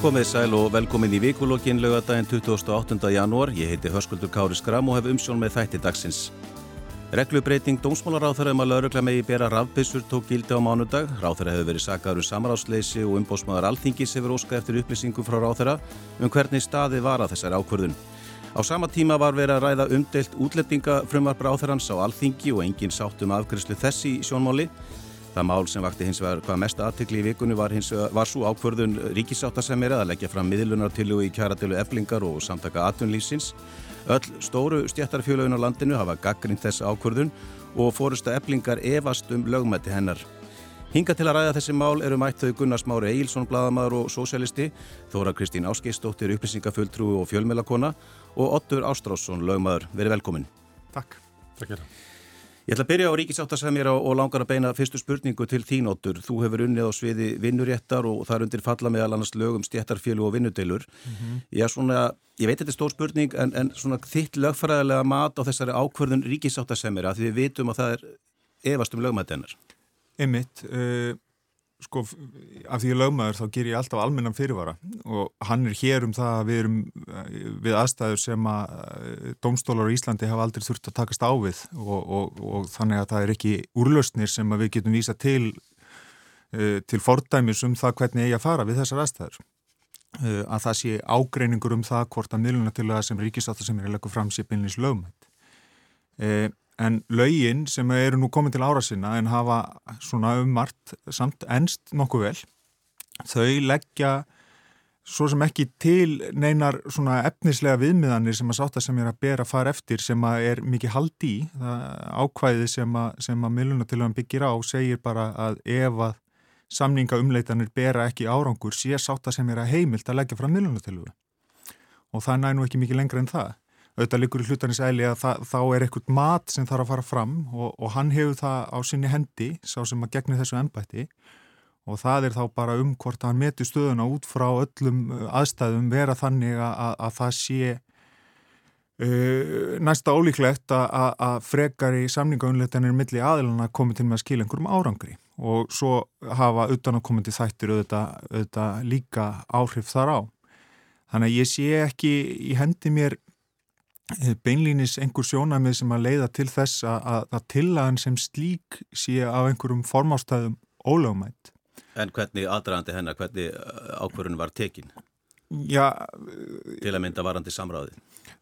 Komið sæl og velkomin í vikulokkin lögadaginn 28. janúar. Ég heiti Hörskuldur Kári Skram og hef umsjón með þætti dagsins. Reglubreiting dómsmálaráþara um að laurugla megi bera rafbissur tók gildi á mánudag. Ráþara hefur verið sakaður um samarátsleysi og umbósmaður alþingis hefur óskað eftir upplýsingum frá ráþara um hvernig staði var að þessari ákvörðun. Á sama tíma var verið að ræða umdelt útlendingafrumvarp ráþarans á alþingi og engin sátt um afgriðslu þessi sjónmáli. Það mál sem vakti hins vegar hvað mest aðtekli í vikunni var, var svo ákvörðun ríkisáttasemjari að leggja fram miðlunartillu í kjaratilu eflingar og samtaka atvinnlýfsins. Öll stóru stjættarfjölögin á landinu hafa gaggrind þessa ákvörðun og fórusta eflingar evast um lögmætti hennar. Hinga til að ræða þessi mál eru mætt þau Gunnar Smári Eilsson, bladamæður og sósialisti, Þóra Kristín Áskeistóttir, upplýsingafulltrú og fjölmjölakona og Ottur Ástrásson, lögmæður. Verið velkomin. Takk. Takk Ég ætla að byrja á ríkisáttasemjara og langar að beina fyrstu spurningu til þínóttur. Þú hefur unnið á sviði vinnuréttar og það er undir falla meðal annars lögum stjættarfjölu og vinnudeilur. Mm -hmm. ég, svona, ég veit þetta er stór spurning en, en þitt lögfræðilega mat á þessari ákverðun ríkisáttasemjara því við vitum að það er efast um lögmættennar. Emmitt, uh, sko af því að lögmaður þá ger ég alltaf almennan fyrirvara. Og hann er hér um það að við erum eh, við aðstæður sem að eh, domstólar í Íslandi hafa aldrei þurft að takast á við. Og, og, og þannig að það er ekki úrlausnir sem við getum vísa til uh, til fordæmis um það hvernig eigi að fara við þessar aðstæður. Að það sé ágreiningur um það hvort að miðluna til það sem ríkisátt sem er að leggja fram sé beinleins lögmætt En laugin sem eru nú komið til ára sinna en hafa svona ummart samt ennst nokkuð vel, þau leggja svo sem ekki til neinar svona efnislega viðmiðanir sem að sátta sem er að bera fara eftir sem að er mikið haldi í. Það ákvæði sem að, að millunatilvægum byggir á segir bara að ef að samningaumleitanir bera ekki árangur sé sátta sem er að heimilt að leggja fram millunatilvægum. Og það næ nú ekki mikið lengra en það auðvitað likur í hlutanis eðli að það, þá er eitthvað mat sem þarf að fara fram og, og hann hefur það á sinni hendi, sá sem að gegni þessu ennbætti og það er þá bara um hvort hann meti stöðuna út frá öllum uh, aðstæðum vera þannig að, að, að það sé uh, næsta ólíklegt að, að frekar í samningaunleitanir milli aðilana komið til með að skilja einhverjum árangri og svo hafa utanakomandi þættir auðvitað, auðvitað líka áhrif þar á. Þannig að ég sé ekki í hendi mér beinlýnis einhver sjónamið sem að leiða til þess að, að tillagan sem slík sé á einhverjum formástæðum ólögumætt. En hvernig aðdraðandi hennar, hvernig eh, ákvörðun var tekin? Já. Til að mynda varandi samráði?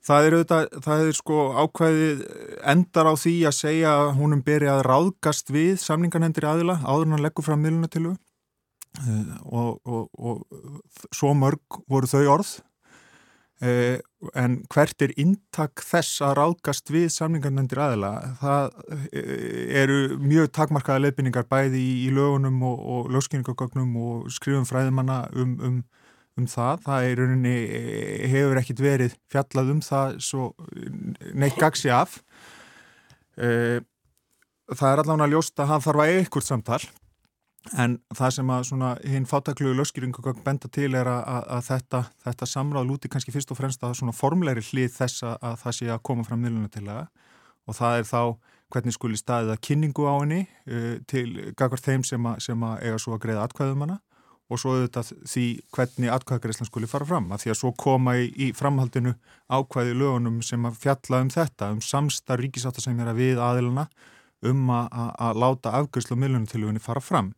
Það er, auðvitað, það er sko ákvæðið endar á því að segja að húnum beri að ráðgast við samningarhendir aðila áður hann leggur fram miluna til þau eh, og, og, og svo mörg voru þau orð Eh, en hvert er intak þess að ráðgast við samningarnendir aðila? Það eh, eru mjög takmarkaða leifbynningar bæði í, í lögunum og, og lögskyningagögnum og skrifum fræðumanna um, um, um það. Það er rauninni, eh, hefur ekkit verið fjallað um það neitt gagsi af. Það er allavega ljóst að hann þarf að eitthvað samtal En það sem að hinn fátakluðu löskýringu benda til er að, að, að þetta, þetta samráð lúti kannski fyrst og fremst að svona formleiri hlið þess að, að það sé að koma fram miðluna til það og það er þá hvernig skuli staðið að kynningu á henni uh, til gagvar þeim sem, sem að eiga svo að greiða atkvæðum hana. Og svo auðvitað því hvernig atkvæðagreislan skuli fara fram. Að því að svo koma í, í framhaldinu ákvæði lögunum sem að fjalla um þetta um samstar ríkisáta sem að við aðilana um að láta afgjörslu og miðlunatilugunni fara fram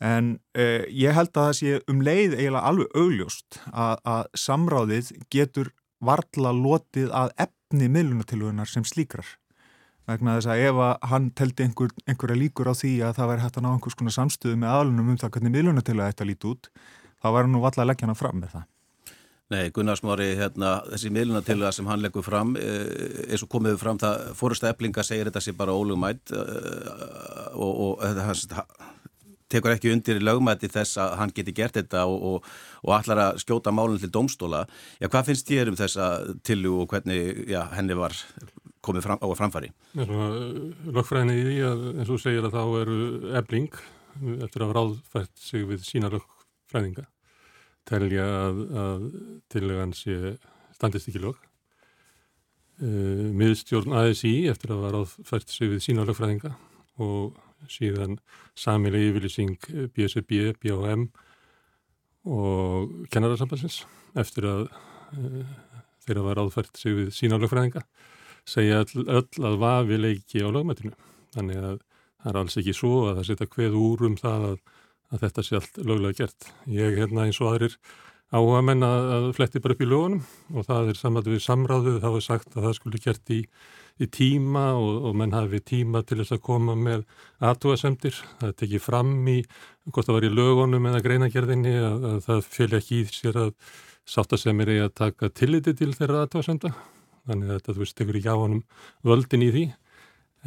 En eh, ég held að það sé um leið eiginlega alveg augljóst að, að samráðið getur varla lotið að efni miðlunatilvöðunar sem slíkrar. Vegna þess að ef að hann teldi einhver, einhverja líkur á því að það væri hægt að ná einhvers konar samstöðu með aðlunum um það hvernig miðlunatilvöða þetta líti út, þá væri nú valla að leggja hann fram með það. Nei, Gunnarsmári, hérna, þessi miðlunatilvöða sem hann leggur fram, eh, eins og komið fram það, fórasta eblinga segir þetta sé bara ólugmætt eh, og, og þetta tekur ekki undir lögmæti þess að hann geti gert þetta og, og, og allar að skjóta málun til domstóla. Já, hvað finnst þér um þessa tillu og hvernig já, henni var komið fram, á að framfari? Lögfræðinni í því að eins og segir að þá eru ebling eftir að ráðfært sig við sína lögfræðinga telja að, að tillegan sé standist ekki lög. Uh, miðstjórn ASI eftir að var ráðfært sig við sína lögfræðinga og síðan samileg yfirlýsing BSB, BHM og kennararsambansins eftir að e, þeirra var áðfært sig við sína lögfræðinga segja öll, öll að vafi leiki á lögmættinu. Þannig að það er alls ekki svo að það setja hveð úr um það að, að þetta sé allt löglega gert. Ég hérna eins og aðrir áhuga menn að, fletti bara upp í lögunum og það er saman við samráðuð þá er sagt að það skulle gert í, í tíma og, og menn hafi tíma til þess að koma með aðtúasemdir. Það tekið fram í hvort það var í lögunum eða greinagerðinni að, að það fylgja ekki í sér að sáttasemir er að taka tilliti til þeirra aðtúasemda þannig að þetta, þú veist, tekur á honum völdin í því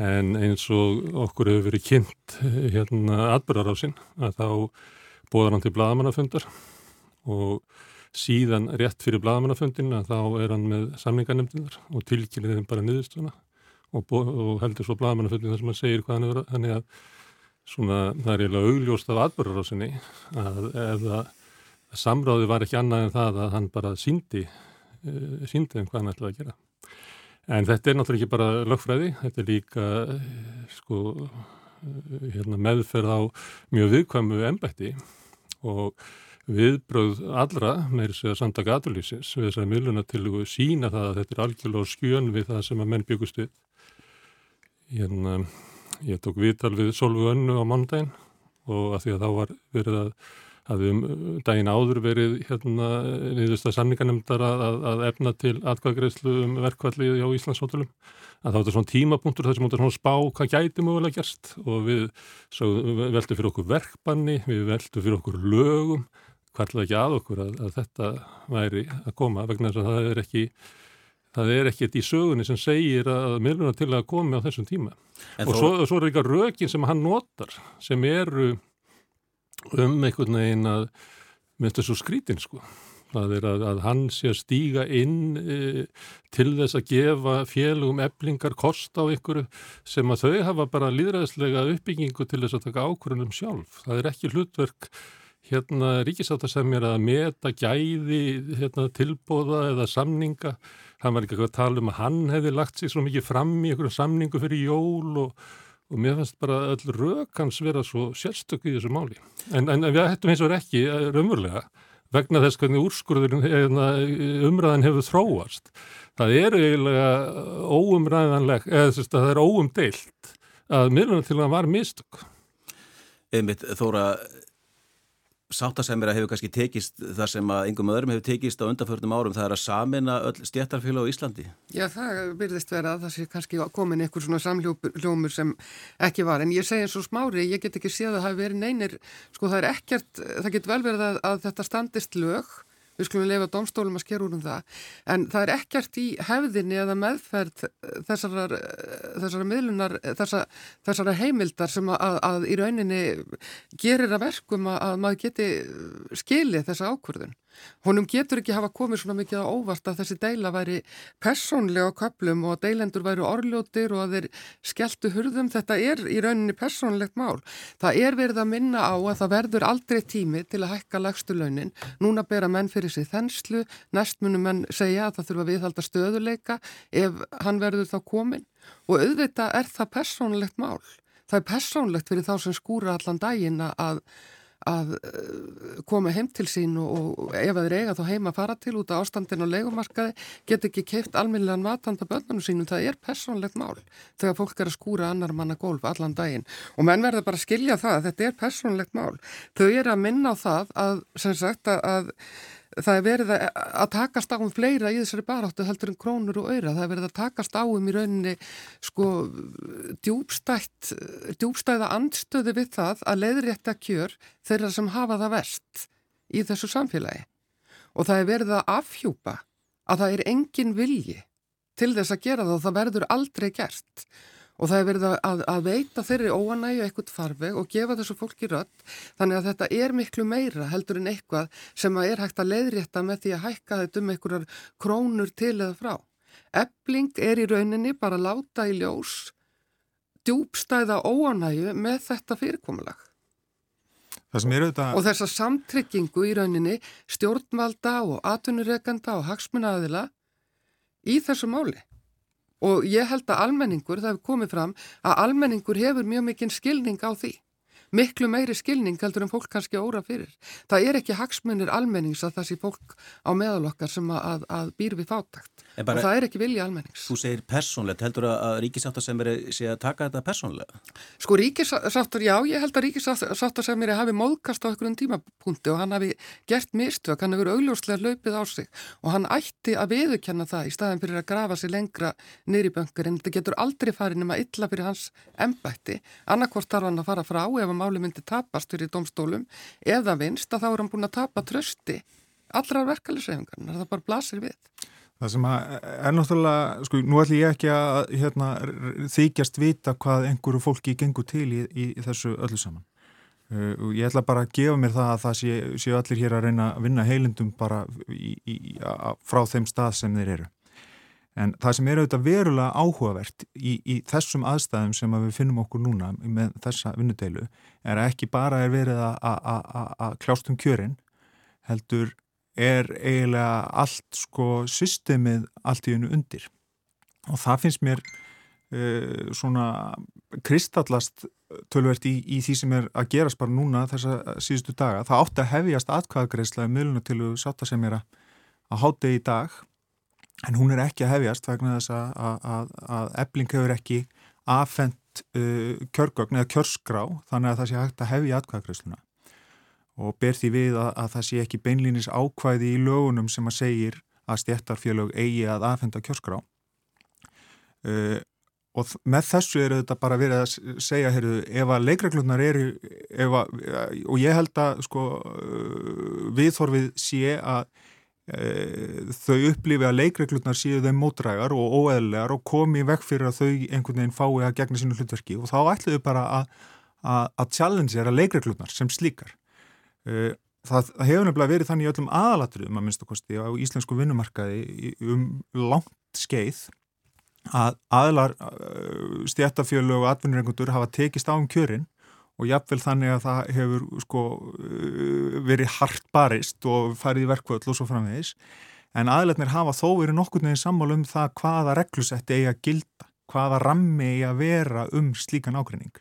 en eins og okkur hefur verið kynnt hérna atbyrðar á sinn að þá bóðar hann til bladamannafundar og síðan rétt fyrir bladamannafundin að þá er hann með samlingarnemdinar og tilkynir þeim bara niðurstuna og, og heldur svo bladamannafundin þar sem hann segir hvað hann hefur þannig að svona það er eiginlega augljóst af atbyrðar á sinni að eða samráði var ekki annað en það að hann bara síndi Eh, síndi þeim hvað hann ætlaði að gera. En þetta er náttúrulega ekki bara lögfræði, þetta er líka eh, sko, eh, hérna, meðferð á mjög viðkvæmu ennbætti og viðbröð allra, þess að samtaka aðlýsins, við til að sína það að þetta er algjörlega skjön við það sem að menn byggust við. Hérna, ég tók viðtal við Solvu Önnu á mandaginn og að því að þá var verið að hafði um daginn áður verið hérna niðurst að samningarnemndar að, að efna til atkvæðgreðslu um verkvallið á Íslandshótulum að þá er þetta svona tímapunktur þar sem þetta svona spá hvað gæti mögulega gerst og við, við veldum fyrir okkur verkbanni, við veldum fyrir okkur lögum, hvarlega ekki að okkur að, að þetta væri að koma vegna þess að það er ekki það er ekkert í sögunni sem segir að meðluna til að komi á þessum tíma en og þó... svo, svo er eitthvað rökin sem hann notar sem eru um einhvern veginn að minnst þessu skrítin sko það er að, að hann sé að stíga inn e, til þess að gefa félugum eblingar kost á einhverju sem að þau hafa bara líðræðislega uppbyggingu til þess að taka ákvörunum sjálf. Það er ekki hlutverk hérna ríkisáta sem er að meta gæði hérna, tilbóða eða samninga. Hann var ekki að tala um að hann hefði lagt sig svo mikið fram í einhverju samningu fyrir jól og og mér finnst bara öll rökans vera svo sérstökk í þessu máli. En, en við hættum eins og ekki eh, raunverulega vegna þess hvernig úrskurðurinn hérna, umræðan hefur þróast. Það er eiginlega óumræðanleg, eða þess að það er óumdeilt að miðlunar til það var mistök. Einmitt Þóra, sáttasemira hefur kannski tekist það sem að engum öðrum hefur tekist á undanförnum árum það er að samina öll stjættarfélag á Íslandi. Já, það byrðist vera að það sé kannski komin einhver svona samljómur sem ekki var, en ég segi eins og smári ég get ekki séð að það hafi verið neynir sko það er ekkert, það getur vel verið að, að þetta standist lög við skulum lefa domstólum að skera úr um það. En það er ekkert í hefðinni eða meðferð þessar, þessar miðlunar, þessar, þessar heimildar sem að, að í rauninni gerir að verkum að, að maður geti skilið þessa ákvörðun Honum getur ekki hafa komið svona mikið á óvart að þessi deila væri persónlega á köplum og að deilendur væri orljótir og að þeir skelltu hurðum. Þetta er í rauninni persónlegt mál. Það er verið að minna á að það verður aldrei tími til að hækka lagstu launin. Núna bera menn fyrir sig þenslu, næst munum menn segja að það þurfa viðhalda stöðuleika ef hann verður þá komin. Og auðvitað er það persónlegt mál. Það er persónlegt fyrir þá sem skúra allan daginn að að eh, koma heim til sín og, ef þeir eiga þá heima að fara til út á ástandin og leikumarkaði get ekki keift alminnilegan matanda bönnunum sínum, það er personlegt mál þegar fólk er að skúra annar manna gólf allan daginn og menn verður bara að skilja það að þetta er personlegt mál. Þau eru að minna á það að, sem sagt, að það er verið að takast á um fleira í þessari baráttu heldur en krónur og öyra, það er verið að takast á um í rauninni sko djúbstætt, djúbstæða andstöði við það að leiðrétta kjör þeirra sem hafa það verst í þessu samfélagi. Og það er verið að afhjúpa að það er engin vilji til þess að gera það og það verður aldrei gert og það er verið að, að veita þeirri óanægu eitthvað farveg og gefa þessu fólki rött þannig að þetta er miklu meira heldur en eitthvað sem að er hægt að leiðrétta með því að hækka þetta um einhverjar krónur til eða frá. Ebling er í rauninni bara að láta í ljós djúbstæða óanægu með þetta fyrirkomulag. Þetta... Og þessa samtryggingu í rauninni stjórnvalda og atvinnureikanda og hagsmunnaðila í þessu máli og ég held að almenningur, það hefur komið fram að almenningur hefur mjög mikinn skilning á því miklu meiri skilning heldur en fólk kannski óra fyrir. Það er ekki hagsmunir almennings að það sé fólk á meðalokkar sem að, að býr við fátakt bara, og það er ekki vilja almennings. Þú segir persónlegt, heldur að ríkisáttarsemiri sé að taka þetta persónlega? Sko ríkisáttar, já, ég held að ríkisáttarsemiri hafi móðkast á einhverjum tímapunkti og hann hafi gert mistök, hann hefur augljóslega löpið á sig og hann ætti að viðurkenna það í staðin fyrir að grafa sig lengra nýri böngur en þetta getur aldrei farið nema illa fyrir hans embætti. Annarkvort þarf hann að fara frá ef að máli myndi tapast fyrir domstólum eða vinst að þá er hann búin að tapa trösti allra verkefliðsrefingarna, það bara blasir við. Það sem er náttúrulega, sko, nú ætlum ég ekki að hérna, þykjast vita hvað einhverju fólki gengur til í, í, í þessu öllu saman. Uh, ég ætla bara að gefa mér það að það séu sé allir hér að reyna að vinna heilindum bara í, frá þeim stað sem þeir eru. En það sem er auðvitað verulega áhugavert í þessum aðstæðum sem við finnum okkur núna með þessa vinnudeilu er að ekki bara er verið að kljást um kjörin heldur er eiginlega allt sko systemið allt í hennu undir. Og það finnst mér uh, svona kristallast tölvert í, í því sem er að gerast bara núna þessa síðustu daga. Það átti að hefjast atkvæðagreislega mjöluna til að sátta sem er að háta í dag en hún er ekki að hefjast vegna þess að, að, að ebling hefur ekki afhengt uh, kjörgögn eða kjörskrá þannig að það sé hægt að hefja atkvæðagreisluna og ber því við að, að það sé ekki beinlýnis ákvæði í lögunum sem að segir að stjættarfélög eigi að aðfenda kjörskrá. Uh, og með þessu er þetta bara verið að segja heyrðu, ef að leikreglurnar eru að, og ég held að sko, uh, viðþorfið sé að uh, þau upplifi að leikreglurnar séu þeim mótrægar og óeðlegar og komi vekk fyrir að þau einhvern veginn fái að gegna sínu hlutverki. Og þá ætluðu bara að að challengera leikreglurnar sem slíkar. Eh, það, það hefur nefnilega verið þannig í öllum aðalatriðum að minnst okkosti á íslensku vinnumarkaði um langt skeið að aðlar eh, stjættafjölu og atvinnurengundur hafa tekist á um kjörin og jafnvel þannig að það hefur sko eh, verið hart barist og farið í verkvöld og svo framvegis. En aðlarnir hafa þó verið nokkur nefnir sammálu um það hvaða reglusetti eigi að gilda, hvaða rammi eigi að vera um slíkan ágrinning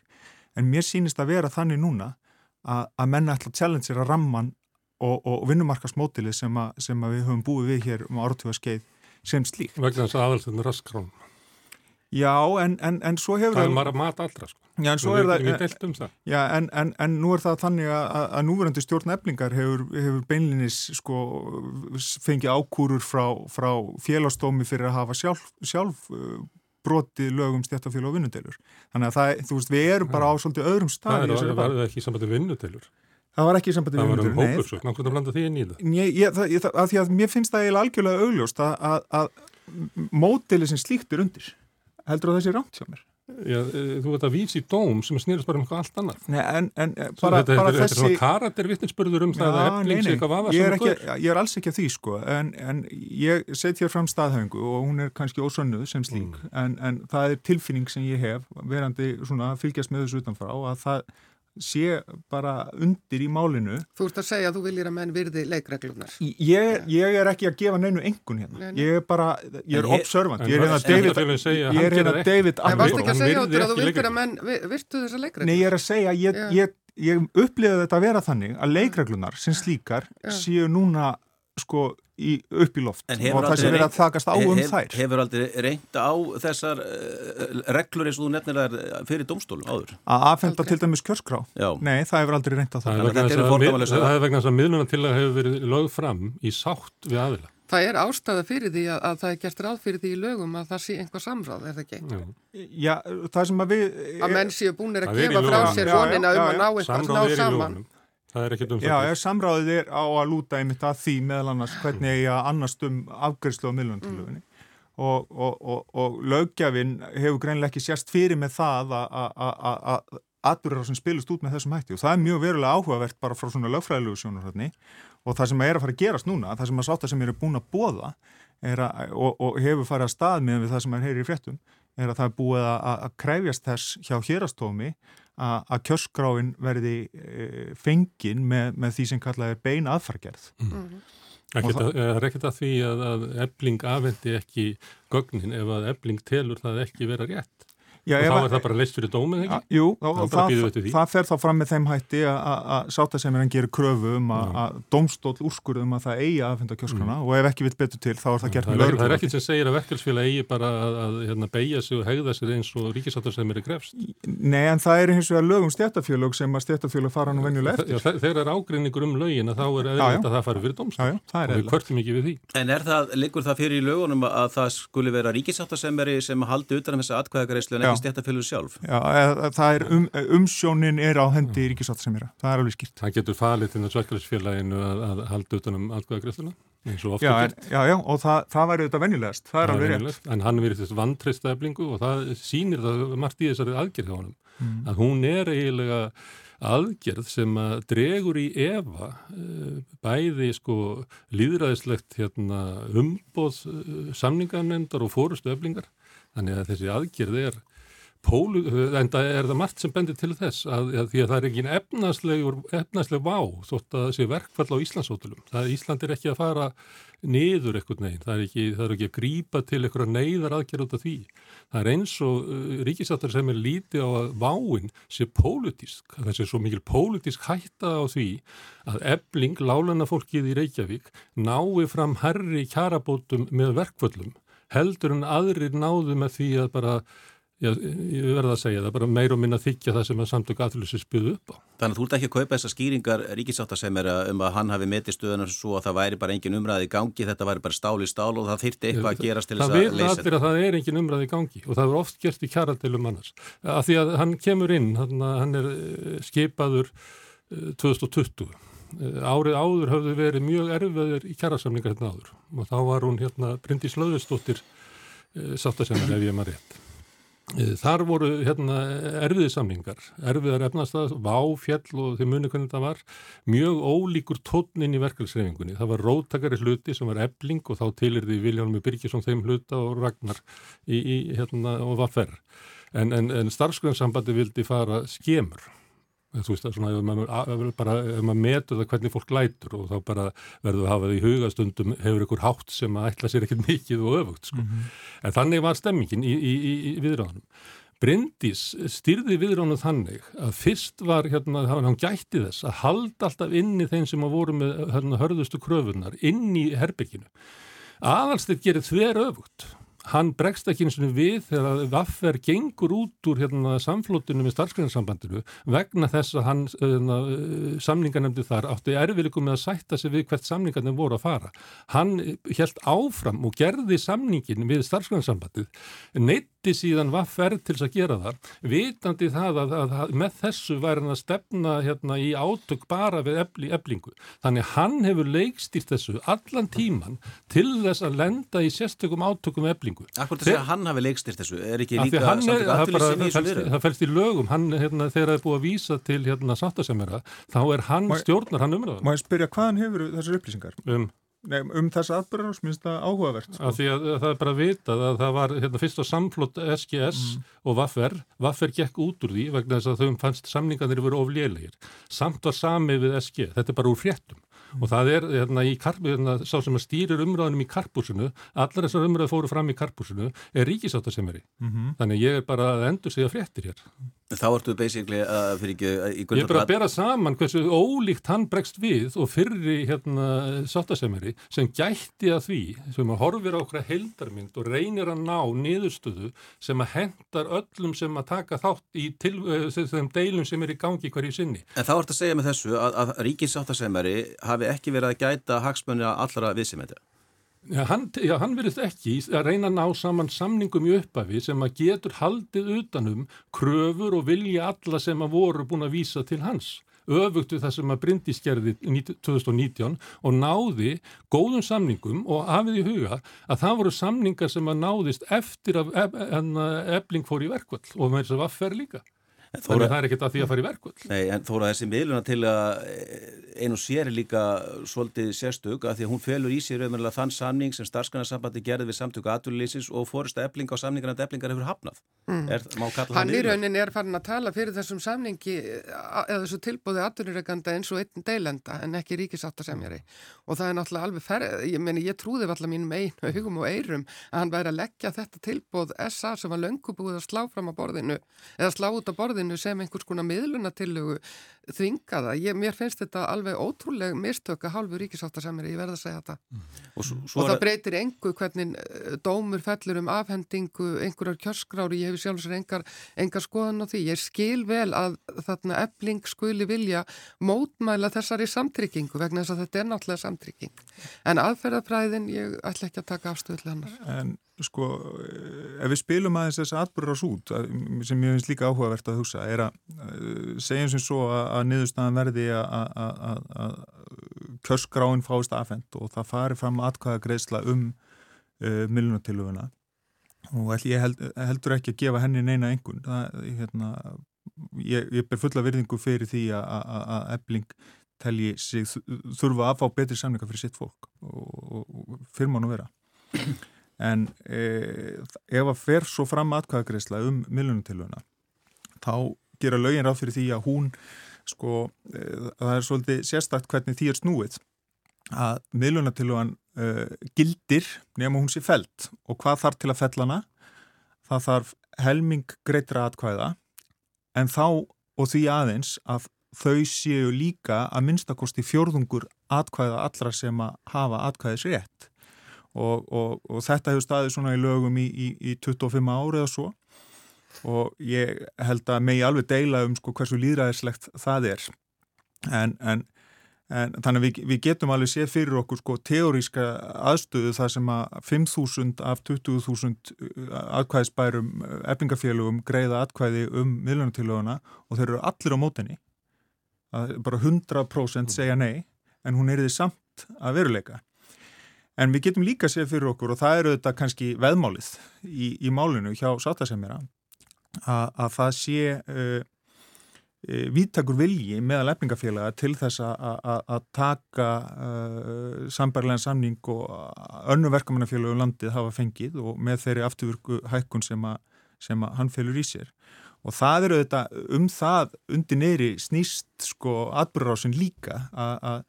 en mér sínist að vera þannig núna að, að menna ætla að challengera ramman og, og vinnumarkasmótilið sem, sem að við höfum búið við hér um áratöfa skeið sem slíkt. Vegna þess að aðalstöðin er raskrán. Já, en, en, en svo hefur það... Það er mat allra, sko. Já, en svo er það... Við deltum það. Já, en, en nú er það þannig að, að núverandi stjórn eflingar hefur, hefur beinlinis, sko, fengið ákúrur frá, frá félagsdómi fyrir að hafa sjálf, sjálf brotið lögum stjættafélag og vinnutelur. Þannig að það, þú veist, við erum bara á svolítið öðrum stað. Það var það ekki sambandi vinnutelur? Það var ekki sambandi vinnutelur, nei. Það var um hópursökn, náttúrulega að blanda því inn í það. Ég, ég, það, ég, að því að mér finnst það eiginlega algjörlega augljóst að, að, að mótili sem slíkt er undir. Heldur það þessi rámt hjá mér? Já, e, þú veit að vísi dóm sem snýrast bara um eitthvað allt annað. Nei, en, en e, bara, þetta, bara þetta, þessi... Er svona karaktervittninsbörður um já, það að eflings eitthvað vafa er gull. Ég er alls ekki að því, sko, en, en ég set hér fram staðhæfingu og hún er kannski ósönnuð sem slík, mm. en, en það er tilfinning sem ég hef, verandi svona fylgjast með þessu utanfrá, að það sé bara undir í málinu. Þú ert að segja að þú viljir að menn virði leikreglunar Ég, ég er ekki að gefa neinu engun hérna, ég er bara ég er observant, ég er hérna David ég er hérna David Það varst ekki að segja áttur að þú vildir að menn virtu þessa leikreglunar Nei, ég er að segja, ég, ég, ég upplifa þetta að vera þannig að leikreglunar sem slíkar séu núna sko í, upp í loft og það sem er að þakast á um hef, þær Hefur aldrei reynd á þessar uh, reglur eins og þú nefnir þær fyrir domstólum áður? Að aðfenda til dæmis kjörskrá? Já. Nei, það hefur aldrei reynd á það Það er vegna þess að miðlunar til að hefur verið lögð fram í sátt við aðila Það er ástæða fyrir því að, að það er gert ráð fyrir því í lögum að það sé einhver samráð, er það ekki? Já, já það sem að við... Að menn séu búinir að gefa frá sér vonina um að ná eitthvað ná saman. Það er ekkit um það. Já, samráðið er á að lúta einmitt að því meðal annars hvernig ég að annast um afgjörslu á milljóntilöfunni mm. og, og, og, og lögjafinn hefur greinlega ekki sérst fyrir með það að atbyrjar sem spilust út með þessum hætti og það er mjög verulega áhugavert bara frá svona lögfræðilegu sjónur hérna og það sem er að fara að gerast núna, það sem að sátta sem eru búin að bóða að, og hefur farið að stað með það sem er heyri í fréttum er að það er búið að, að kræfjast þess hjá hérastómi að kjörsgráin verði e, fengin með, með því sem kallað er bein aðfargerð. Mm. Mm. Það er ekkert að því að, að ebling afhendi ekki gögnin ef að ebling telur það ekki vera rétt. Já, og þá er það bara leist fyrir dómið, ekki? Jú, og, og það, það fer þá fram með þeim hætti að sátta sem er hann gerir kröfu um að dómstól úrskurðum að það eigi aðfenda kjöskrana mm. og ef ekki vitt betur til þá er það gert með lögur. Það er ekkert sem segir að verkefelsfélag eigi bara að, að hérna, beigja sig og hegða sig eins og ríkisáttar sem eru grefst. Nei, en það er hins vegar lögum stjættafélag sem að stjættafélag fara nú venjuleg eftir. Þegar er ágrinningur um lögin að þá er að það fari fyrir dómstól og við En er það, það í að það sem, sem en stjættafélag sjálf? Já, það er um, umsjónin er á hendi ríkisáttarsemjara, það er alveg skýrt. Það getur falið til þessu verkefælisfélaginu að, að halda utanum og ofta gert. Já, já, og það, það væri þetta vennilegast, það er alveg rétt. En hann verið þessu vantristæflingu og það sýnir það margt í þessari aðgerð hjá honum. Mm. Að hún er eiginlega aðgerð sem að dregur í efa eh, bæði sko líðræðislegt hérna, umboð eh, samningarnemndar og fórustu öflingar. Þannig að þessi aðgerð er Pólu, en það er það margt sem bendir til þess að, að því að það er ekki efnasleg vá þótt að sé verkfall á Íslandsótulum. Ísland er ekki að fara niður eitthvað neginn, það er ekki, það er ekki að grípa til eitthvað neyðar aðgerð út af því. Það er eins og uh, ríkisáttar sem er lítið á að váin sé pólutísk, sé svo mikil pólutísk hætta á því að ebling, lálana fólkið í Reykjavík, nái fram herri kjarabótum með verkfallum heldur en aðrir náðu með því að bara Já, ég verða að segja það, bara meir og minna þykja það sem að samtök aðlýsi spöðu upp á. Þannig að þú ert ekki að kaupa þessar skýringar ríkisáttasemmera um að hann hafi metið stöðunar svo að það væri bara engin umræði í gangi, þetta væri bara stál í stál og það þyrti eitthvað að gerast til þess að leysa. Það vil allir að það er engin umræði í gangi og það er oft gert í kjaratilum annars. Af því að hann kemur inn, hann er eh, skipaður 2020. Eh, eh, árið áður hafði verið mjög erfiður í kjarasamlingar hérna áður og þá var hún hérna Bryndi Slöðustóttir sáttasemmer ef ég maður rétt. Eh, þar voru hérna, erfiði samlingar, erfiðar efnastað, váfjall og þeir muni hvernig það var, mjög ólíkur tónnin í verkefælsreifingunni. Það var róttakari hluti sem var ebling og þá tilir því Viljálmi Birgisson þeim hluta og Ragnar í, í, hérna, og Vaffer. En, en, en starfsgrunnsambandi vildi fara skemur þú veist að svona ef maður bara, ef maður metur það hvernig fólk lætur og þá bara verður að hafa það í hugastundum hefur ykkur hátt sem að ætla sér ekkert mikið og öfugt sko. Mm -hmm. En þannig var stemmingin í, í, í, í viðránum. Bryndís styrði viðránum þannig að fyrst var hérna, hann gætti þess að halda alltaf inn í þeim sem að voru með hérna, hörðustu kröfunar inn í herbygginu. Aðalstitt gerir þver öfugt hann bregst ekki eins og við þegar Vaffer gengur út úr hérna, samflótunum með starfskrænarsambandinu vegna þess að hann hérna, samningarnemdi þar átti erfileikum með að sætta sig við hvert samningarnir voru að fara. Hann helt áfram og gerði samningin við starfskrænarsambandið, neytti síðan Vaffer til þess að gera það, vitandi það að, að, að með þessu væri hann að stefna hérna, í átök bara við ebli, eblingu. Þannig hann hefur leikstýrt þessu allan tíman til þess að lenda í sérstökum átökum eblingu spurningu. Akkur þess að hann hafi leikstýrt þessu, er ekki líka aðtjóðlis sem í þessu viðra? Það fælst í lögum, hann, hérna, þegar það er búið að vísa til hérna, sáttasemjara, þá er hann Má, stjórnar hann umröðan. Má ég spyrja, hvaðan hefur þessar upplýsingar? Um, Nei, um þessa atbyrðar minnst það áhugavert. Sko. Því að það er bara vitað að það var hérna, fyrst á samflott SGS mm. og Vaffer. Vaffer gekk út úr því vegna þess að þau fannst samningarnir voru oflélegir. Samt var sami við SG. Þetta er bara úr fréttum og það er hérna í karp, hérna, sá sem að stýrir umræðunum í karpúsinu, allar þessar umræðu fóru fram í karpúsinu, er ríkisáttasemeri mm -hmm. þannig ég er bara að endur segja fréttir hér. Þá ertu basically að fyrir ekki í Ég er bara að bera saman hversu ólíkt hann bregst við og fyrri hérna sáttasemeri sem gætti að því sem að horfir á okkur heldarmynd og reynir að ná niðurstöðu sem að hendar öllum sem að taka þátt í til, þeim deilum sem er í gangi hverju sinni. En þá ertu að segja með þessu að, að ríkisáttasemeri hafi hafi ekki verið að gæta hagsmunni að allra viðsefnætja? Já, hann, hann verið ekki að reyna að ná saman samningum í upphafi sem að getur haldið utanum kröfur og vilja alla sem að voru búin að vísa til hans. Öfugtu það sem að Bryndís gerði 2019 og náði góðum samningum og hafið í huga að það voru samningar sem að náðist eftir að ebling fór í verkvall og með þess að var fer líka. Þannig að það er ekkert að því að fara í verkvöld. Nei, en þóra þessi miðluna til að einu sér er líka svolítið sérstug að því að hún felur í sér auðvitað þann samning sem starfskannarsambandi gerði við samtöku aturlýsins og fórist að ebling á samningarna að eblingar hefur hafnað. Mm. Er, Hann í raunin er farin að tala fyrir þessum samningi eða þessu tilbúði aturlýreganda eins og einn deilenda en ekki ríkisáttasemjari og það er náttúrulega alveg ferð, ég meni ég trúði alltaf mínum einu hugum og eirum að hann væri að leggja þetta tilbúð SA sem var löngubúið að slá fram á borðinu eða slá út á borðinu málinu sem einhvers konar miðlunatillögu þvingaða. Ég, mér finnst þetta alveg ótrúlega mistöka hálfu ríkisáttarsamir, ég verða að segja þetta. Mm. Og, svo, svo og það breytir engu hvernig eh, dómur fellur um afhendingu, einhverjar kjörskrári, ég hef sjálfsvegar engar, engar skoðan á því. Ég skil vel að þarna ebling skuli vilja mótmæla þessari samtrykkingu vegna þess að þetta er náttúrulega samtrykking. En aðferðafræðin, ég ætla ekki að taka afstöðlega annar. En sko, ef við spilum aðeins þess aðburðars út, sem ég finnst líka áhugavert að hugsa, er að segjum sem svo að, að niðurstaðan verði að kjörsgráin fáist aðfend og það fari fram atkvæða greiðsla um uh, millunatiluguna og ég held, heldur ekki að gefa henni neina engun það, hérna, ég, ég ber fulla virðingu fyrir því að ebling telji sig þurfa að fá betri samlinga fyrir sitt fólk og, og, og fyrir mánu vera en e, ef að fer svo fram atkvæðagreysla um millunutiluna þá gera lögin ráð fyrir því að hún sko, e, það er svolítið sérstakt hvernig því er snúið að miðlunatilugan e, gildir nema hún sé felt og hvað þarf til að fellana það þarf helming greitra atkvæða en þá og því aðeins að þau séu líka að minnstakosti fjórðungur atkvæða allra sem að hafa atkvæðis rétt og, og, og þetta hefur staðið svona í lögum í, í, í 25 ári eða svo. Og ég held að megi alveg deila um sko hversu líðræðislegt það er. En, en, en þannig við, við getum alveg séð fyrir okkur sko teóríska aðstöðu þar sem að 5.000 af 20.000 uh, eppingafélugum uh, greiða aðkvæði um miljónutilöguna og þeir eru allir á mótenni bara 100% segja nei en hún er því samt að veruleika En við getum líka séð fyrir okkur og það eru þetta kannski veðmálið í, í málinu hjá sáttasemjara að, að það sé uh, uh, víttakur vilji meðal efningafélaga til þess að taka uh, sambarlegan samning og önnu verkamannafélagum landið hafa fengið og með þeirri afturvirku hækkun sem, sem að hann félur í sér. Og það eru þetta um það undir neyri snýst sko atbyrðarásin líka að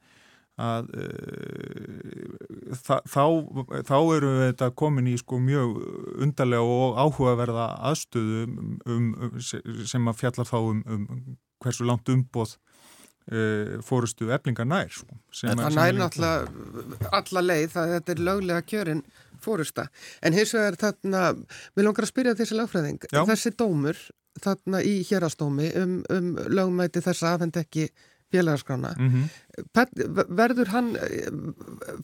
að uh, þá, þá eru við þetta komin í sko mjög undarlega og áhugaverða aðstöðu um, um, sem að fjallar þá um, um hversu langt umboð uh, fórustu eblingar nær sko, Það nær náttúrulega alla leið það þetta er löglega kjörin fórusta en hins vegar þarna við langar að spyrja þessi lagfræðing Já. þessi dómur þarna í hérastómi um, um lögmæti þess að afhend ekki félagaskrána mm -hmm. verður hann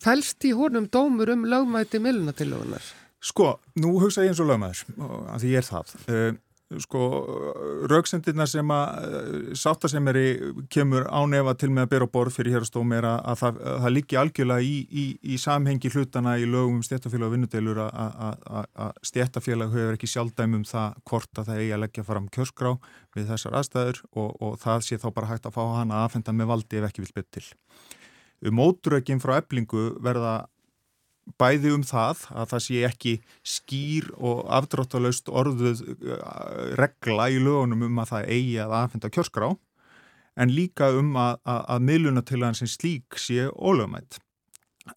fælst í honum dómur um lögmæti millunatilögunar? Sko, nú hugsa ég eins og lögmæður að því ég er það uh, sko, rauksendirna sem að eh, sáttasemeri kemur ánefa til með að bera borð fyrir hérastómi er að, að það, það líki algjörlega í, í, í samhengi hlutana í lögum um stjættafélag og vinnudelur að stjættafélag höfur ekki sjálfdæmum það hvort að það eigi að leggja fram kjörskrá við þessar aðstæður og, og það sé þá bara hægt að fá hana að aðfenda með valdi ef ekki vil bytt til. Móturökin frá eblingu verða bæði um það að það sé ekki skýr og afdráttalaust orðuð uh, regla í lögunum um að það eigi að aðfenda kjörskrá en líka um að, að, að miðlunatillagan sem slík sé ólögumætt.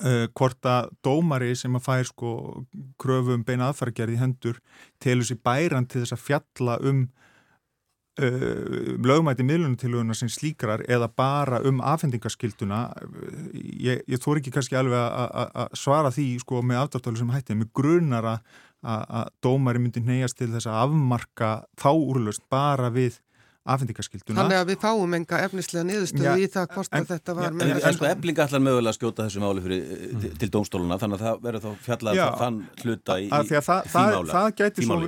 Uh, hvort að dómari sem að fær sko kröfu um beina aðfæragerði hendur telur sér bæran til þess að fjalla um Uh, lögumæti miðlunatiluguna sem slíkrar eða bara um afhendingaskilduna ég, ég þór ekki kannski alveg að svara því sko með aftartölu sem hætti með grunar að dómari myndi neyjast til þess að afmarka þá úrlöst bara við afhendingaskilduna. Þannig að við fáum enga efnislega niðurstöðu í það hvort að þetta var en, en, en sko eflinga allar mögulega að skjóta þessu máli fyrir, mm. til, dómstóluna þannig að það verður þá fjallað þann hluta í, í það, því það, mála. Það gæti svo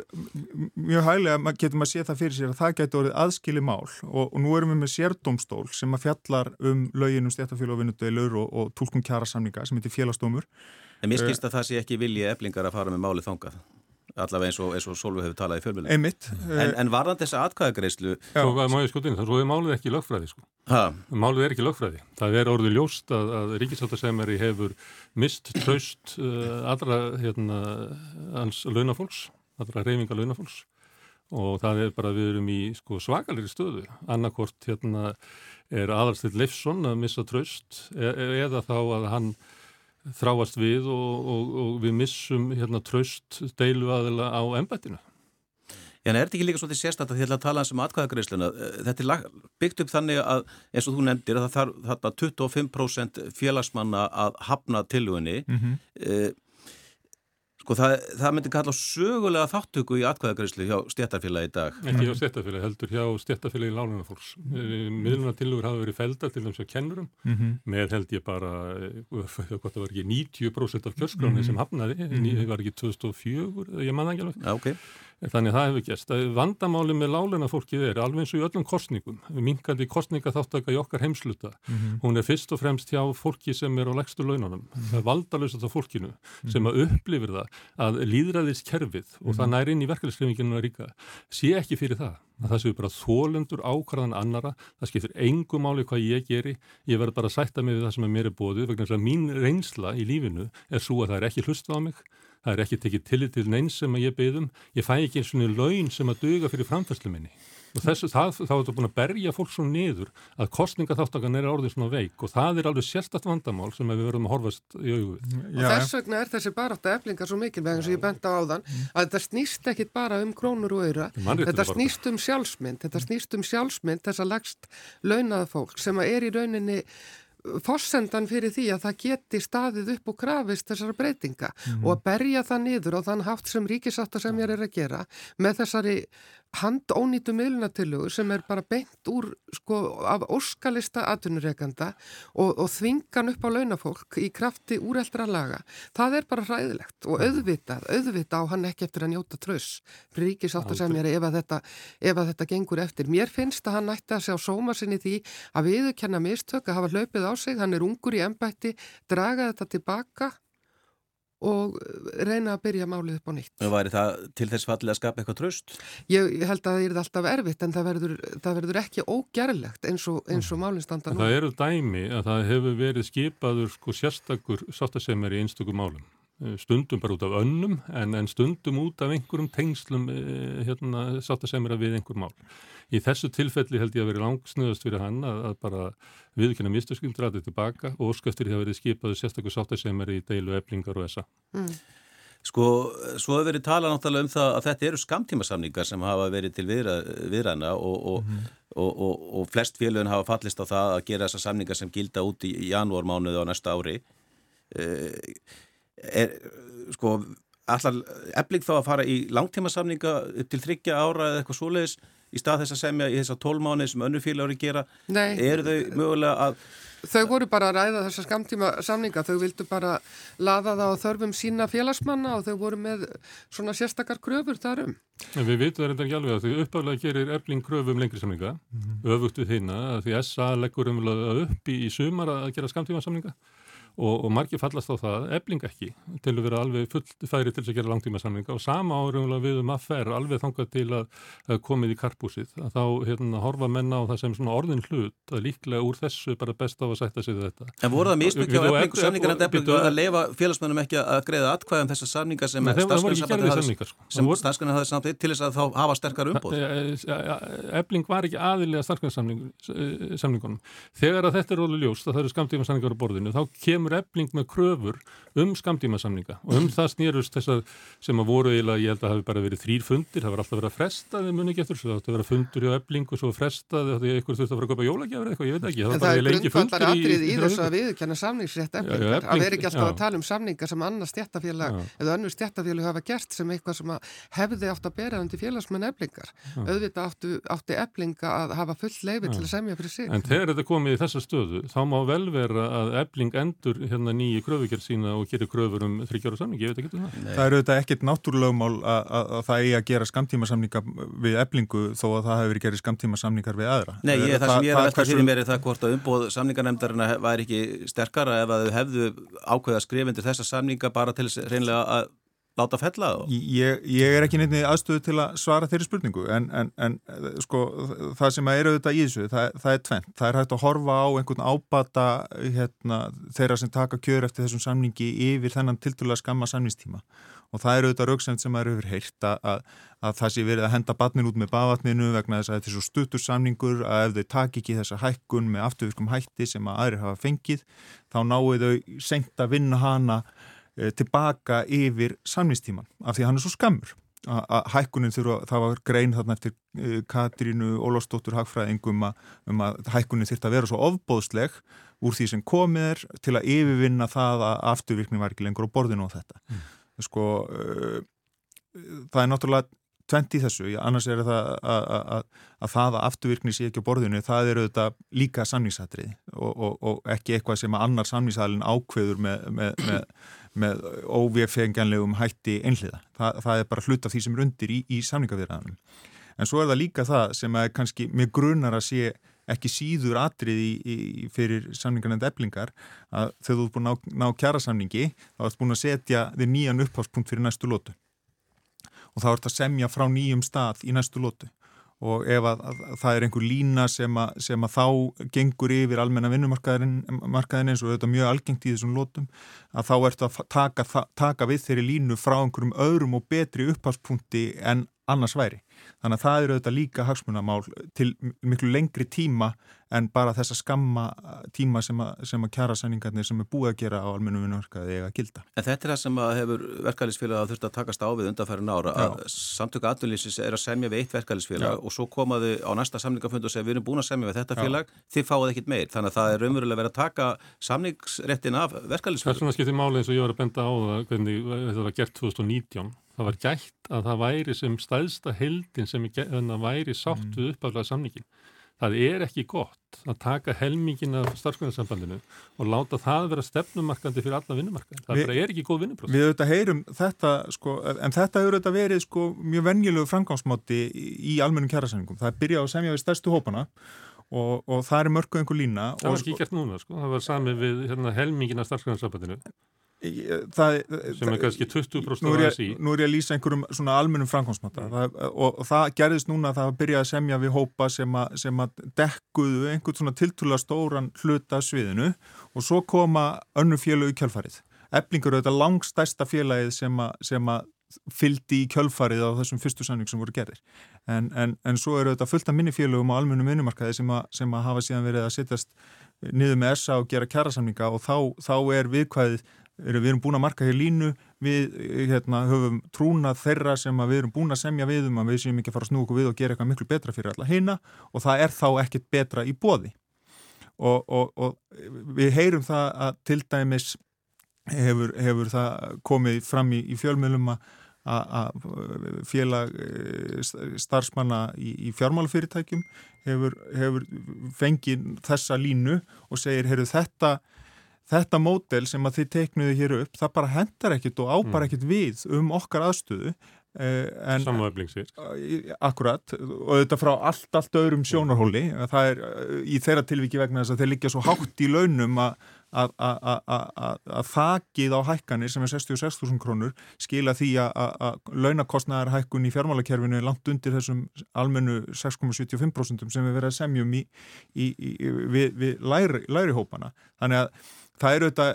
mjög hæglega, getur maður að sé það fyrir sér að það gæti orðið aðskili mál og, og nú erum við með sérdómstól sem að fjallar um lögin um stjættafélag og vinnutöðilur og, og tólkun kjara samninga sem heitir félagsdómur. En mér skilst að það sé ekki vilja eflingar að fara með máli þangað allavega eins og, eins og Solveig hefur talað í fjölmjölum. Einmitt. En, en varðan þessa atkvæðagreyslu... Svo var maður sko inn, svo er málið ekki lögfræði sko. Ha? Málið er ekki lögfræði. Það er orðið ljóst að, að ríkisáttasemari hefur mist traust uh, allra hérna, hans launafólks, allra reyfinga launafólks og það er bara við erum í sko, svakalegri stöðu. Annarkort hérna, er aðalstill Leifsson að missa traust e eða þá að hann þráast við og, og, og við missum hérna tröst deilu aðila á ennbættinu. Já, en er þetta ekki líka svolítið sérstætt að þið ætla að tala um atkvæðagreisluna? Þetta er byggt upp þannig að, eins og þú nefndir, að það þarf 25% félagsmanna að hafna tilugunni. Mm -hmm. Sko það, það myndi kalla sögulega þáttöku í atkvæðagreyslu hjá stjættarfélagi í dag. Ekki hjá stjættarfélagi, heldur hjá stjættarfélagi í lánunarfólks. Miðlunartillugur hafa verið feldar til þess að kennurum mm -hmm. með held ég bara, það var ekki 90% af kjörsklónu mm -hmm. sem hafnaði, mm -hmm. það var ekki 2004, ég manna ekki alveg. Já, ok. Þannig að það hefur gæst. Vandamáli með lálena fólkið er alveg eins og í öllum kostningum. Minkandi kostningaþáttaka í okkar heimsluta. Mm -hmm. Hún er fyrst og fremst hjá fólki sem er á legstu launanum. Mm -hmm. Það er valdalösast á fólkinu mm -hmm. sem að upplifir það að líðræðist kerfið og það nær inn í verkefliðskrifinginu að ríka. Sé ekki fyrir það að það séu bara þólendur ákvæðan annara. Það skiptir engum máli hvað ég geri. Ég verð bara að sætta mig við það sem er mér er bóðið vegna þess að mín reynsla í lífinu er svo að það er ekki hlustað á mig það er ekki tekið tillit til neins sem ég beðum, ég fæ ekki eins og laun sem að duga fyrir framfæslu minni. Og þessu, það, þá er þetta búin að berja fólk svo niður að kostningaþáttakan er orðin svona veik og það er alveg sérstatt vandamál sem við verðum að horfast í auðvið. Og þess vegna er þessi barátt að eflinga svo mikilvæg eins og ég benda á áðan að þetta snýst ekkit bara um krónur og öyra, þetta snýst um sjálfsmynd, þetta snýst um sjálfsmynd þess að lagst launaða fólk sem er í rauninni fossendan fyrir því að það geti staðið upp og krafist þessara breytinga mm -hmm. og að berja það niður og þann haft sem ríkisátt sem ég er að gera með þessari handónýtu miðlunatillugur sem er bara beint úr sko af óskalista atvinnureikanda og, og þvingan upp á launafólk í krafti úr eldra laga. Það er bara hræðilegt og auðvitað, auðvitað á hann ekki eftir að njóta tröss ríkisátt að segja mér ef að, þetta, ef að þetta gengur eftir. Mér finnst að hann nætti að sjá sóma sinni því að viðurkenna mistök að hafa hlaupið á sig, hann er ungur í ennbætti, draga þetta tilbaka og reyna að byrja málið upp á nýtt. Og væri það til þess fallið að skapa eitthvað tröst? Ég, ég held að það er alltaf erfitt en það verður, það verður ekki ógerlegt eins og, og mm. málinn standa nú. Það eru dæmi að það hefur verið skipaður sko sérstakur sáttasemmer í einstökum málum. Eh, stundum bara út af önnum en, en stundum út af einhverjum tengslum eh, hérna, sáttasemmer við einhver mál. Í þessu tilfelli held ég að veri langsnöðast fyrir hann að, að bara viðkynna misturskyndur að þetta tilbaka og óskastur því að verið skipaðu sérstaklega sáttasemmer í deilu eflingar og essa. Mm. Sko, svo hefur verið talað náttúrulega um það að þetta eru skamtímasamningar sem hafa verið til viðræna og, og, mm -hmm. og, og flest félögin hafa fallist á það að gera þessa samningar sem gilda út í janúarmánuði á næsta ári. Eh, er, sko, allar efling þá að fara í langtímasamninga upp til þryggja ára eða eitthvað svoleiðis í stað þess að semja í þessa tólmáni sem önnu félagur gera, Nei. eru þau mögulega að Þau voru bara að ræða þessa skamtíma samninga, þau vildu bara laða það á þörfum sína félagsmanna og þau voru með svona sérstakar kröfur þarum. En við vitum þetta ekki alveg að því uppaflega gerir efling kröfum lengri samninga, mm -hmm. öfugt við þeina, því SA leggur umlega upp í, í sumar að gera skamtíma samninga og, og margir fallast á það, ebling ekki til að vera alveg fullt færi til að gera langtíma samlinga og sama árum við um að fer alveg þangað til að, komið í karpúsið, að þá hérna, horfa menna á það sem svona orðin hlut að líklega úr þessu bara best á að sætta sig þetta. En voru það mismikið á eblingu samlingar en eblingu að leifa félagsmennum ekki að greiða atkvæðum þessar samlingar sem starfskannar hafði samtidig til þess að þá hafa sterkar umbóð? Ebling var ekki aðilega starfskanarsamlingunum. Þegar að þetta er það þá kemur kemur efling með kröfur um skamdímasamninga og um það snýrust þess að sem að voru eiginlega, ég held að hafi bara verið þrýr fundir, það var alltaf verið að fresta við muni ekki eftir, það átti að vera fundur hjá efling og svo fresta því að ykkur þurfti að fara að köpa jólagjafur eitthvað, ég veit ekki. En það er grundvallar atrið í, í þessu að viðkjanna samningsrétt eflingar, að vera ekki alltaf að tala um samninga sem annars stjættafélag eða önnur stjættafélag hafa gert sem eitthvað sem hefði átt að bera undir félagsmenn eflingar. Auðvitað áttu, átti eflinga að hafa full leifi til að semja fyrir sig. En þegar þetta komið í þessa stöðu, þá má vel vera að efling endur hérna nýju kröfugjörð sína og gerir kröfur um þryggjára samning, ég veit ekki um það. Nei. Það eru þetta ekkert náttúrulögmál að það eigi að gera skamtíma samninga við eblingu þó að það hefur verið gerið skamtíma samningar við aðra. Nei, ég, það, það sem ég er að velta fyrir mér er það hvort að umbóð samningarnemndarina væri ekki sterkara ef að þau hefðu ákveða skrifundir þessa samninga bara til reynlega að láta fella það? Ég, ég er ekki nefnið aðstöðu til að svara þeirri spurningu en, en, en sko það sem er auðvitað í þessu, það, það er tvent. Það er hægt að horfa á einhvern ábata hérna, þeirra sem taka kjör eftir þessum samningi yfir þennan tildulega skamma samningstíma og það er auðvitað rauksend sem er yfir heilt að, að, að það sé verið að henda batnin út með bavatninu vegna þess að þetta er svo stuttur samningur að ef þau taki ekki þessa hækkun með afturvirkum hætti sem að aðrir hafa fengið þá náu þau senkt að vinna hana tilbaka yfir samningstíman af því að hann er svo skammur. Að hækkunin þurfa, það var grein þarna eftir e, Katrínu Ólafsdóttur Hagfræðingum um að hækkunin þurft að vera svo ofbóðsleg úr því sem komið er til að yfirvinna það að afturvirkning var ekki lengur á borðinu á þetta. Mm. Sko uh, það er náttúrulega tvent í þessu, annars er það að, að, að það að afturvirkni sé ekki á borðinu, það eru þetta líka samnísatrið og, og, og ekki eitthvað sem annar samnísalinn ákveður með, með, með, með óvefengjanlegum hætti einhliða. Það, það er bara hlut af því sem er undir í, í samningafýrðanum. En svo er það líka það sem er kannski með grunar að sé ekki síður atrið í, í, fyrir samningarnend eblingar að þegar þú ert búin að ná, ná kjara samningi þá ert búin að setja þið nýjan uppháspunkt fyrir næstu lótu og þá ert að semja frá nýjum stað í næstu lótu og ef að, að, að það er einhver lína sem að, sem að þá gengur yfir almenna vinnumarkaðin eins og þetta er mjög algengt í þessum lótum að þá ert að taka, taka við þeirri línu frá einhverjum öðrum og betri uppháspunkti en annars væri. Þannig að það eru auðvitað líka hagsmunamál til miklu lengri tíma en bara þessa skamma tíma sem að, að kjara sæningarnir sem er búið að gera á almennu vinnverkaði eða gilda. En þetta er það sem hefur verkefælisfélag að þurft að takast á við undanfærin ára Já. að samtöku aðlunlýsis er að semja við eitt verkefælisfélag og svo komaðu á næsta samlingafund og segja við erum búin að semja við þetta félag, Já. þið fáið ekkit meir. Þannig að það er raunverulega verið að taka samningsrettin af verkefælisfélag. Það var að benda á það hvernig þetta var gert 2019 það var gætt að það væri sem stæðsta heldin sem væri sátt mm. við uppaflega samningin. Það er ekki gott að taka helmingin af starfsgrunarsambandinu og láta það vera stefnumarkandi fyrir alla vinnumarkandi. Það Vi, er ekki góð vinnupróf. Við auðvitað heyrum þetta, sko, en þetta eru auðvitað verið sko, mjög venjulegu framgámsmáti í almennum kjærasamningum. Það byrjað á semja við stærstu hópana og, og það er mörgu einhver lína. Það var ekki gert núna, sko. það var sami við hérna, helmingin af starfsgrunarsambandinu. Það, sem er kannski 20% nú er, ég, nú er ég að lýsa einhverjum svona almennum framkvæmsmáta mm. og, það gerðist núna að það var byrjað að semja við hópa sem að, sem að dekkuðu einhvern svona tiltúrlega stóran hluta sviðinu og svo koma önnu fjölu í kjölfarið. Eblingur er þetta langstæsta félagið sem að, sem að fyldi í kjölfarið á þessum fyrstu samning sem voru gerðir. En, en, en svo eru þetta fullt af minni félagum á almennum vinnumarkaði sem, sem að hafa síðan verið að sittast niður með SA og gera kjærasamninga og þá, þá er viðkvæðið við erum búin að marka hér línu við hérna, höfum trúna þeirra sem við erum búin að semja við um að við séum ekki að fara að snú okkur við og gera eitthvað miklu betra fyrir alla hina og það er þá ekkit betra í bóði og, og, og við heyrum það að til dæmis hefur, hefur það komið fram í, í fjölmjölum að félag eh, starfsmanna í, í fjármálafyrirtækjum hefur, hefur fengið þessa línu og segir, heyrðu þetta þetta mótel sem að þið teiknuðu hér upp, það bara hendar ekkit og ábar mm. ekkit við um okkar aðstöðu eh, Samvæflingsir Akkurat, og þetta frá allt, allt öðrum sjónarhóli, það er eh, í þeirra tilviki vegna þess að þeir liggja svo hátt í launum að að þakið á hækkanir sem er 66.000 krónur skila því að launakostnaðar hækkun í fjármálakerfinu er langt undir þessum almennu 6,75% sem við verðum að semjum í, í, í, við, við læri, læri hópana. Þannig að það eru þetta,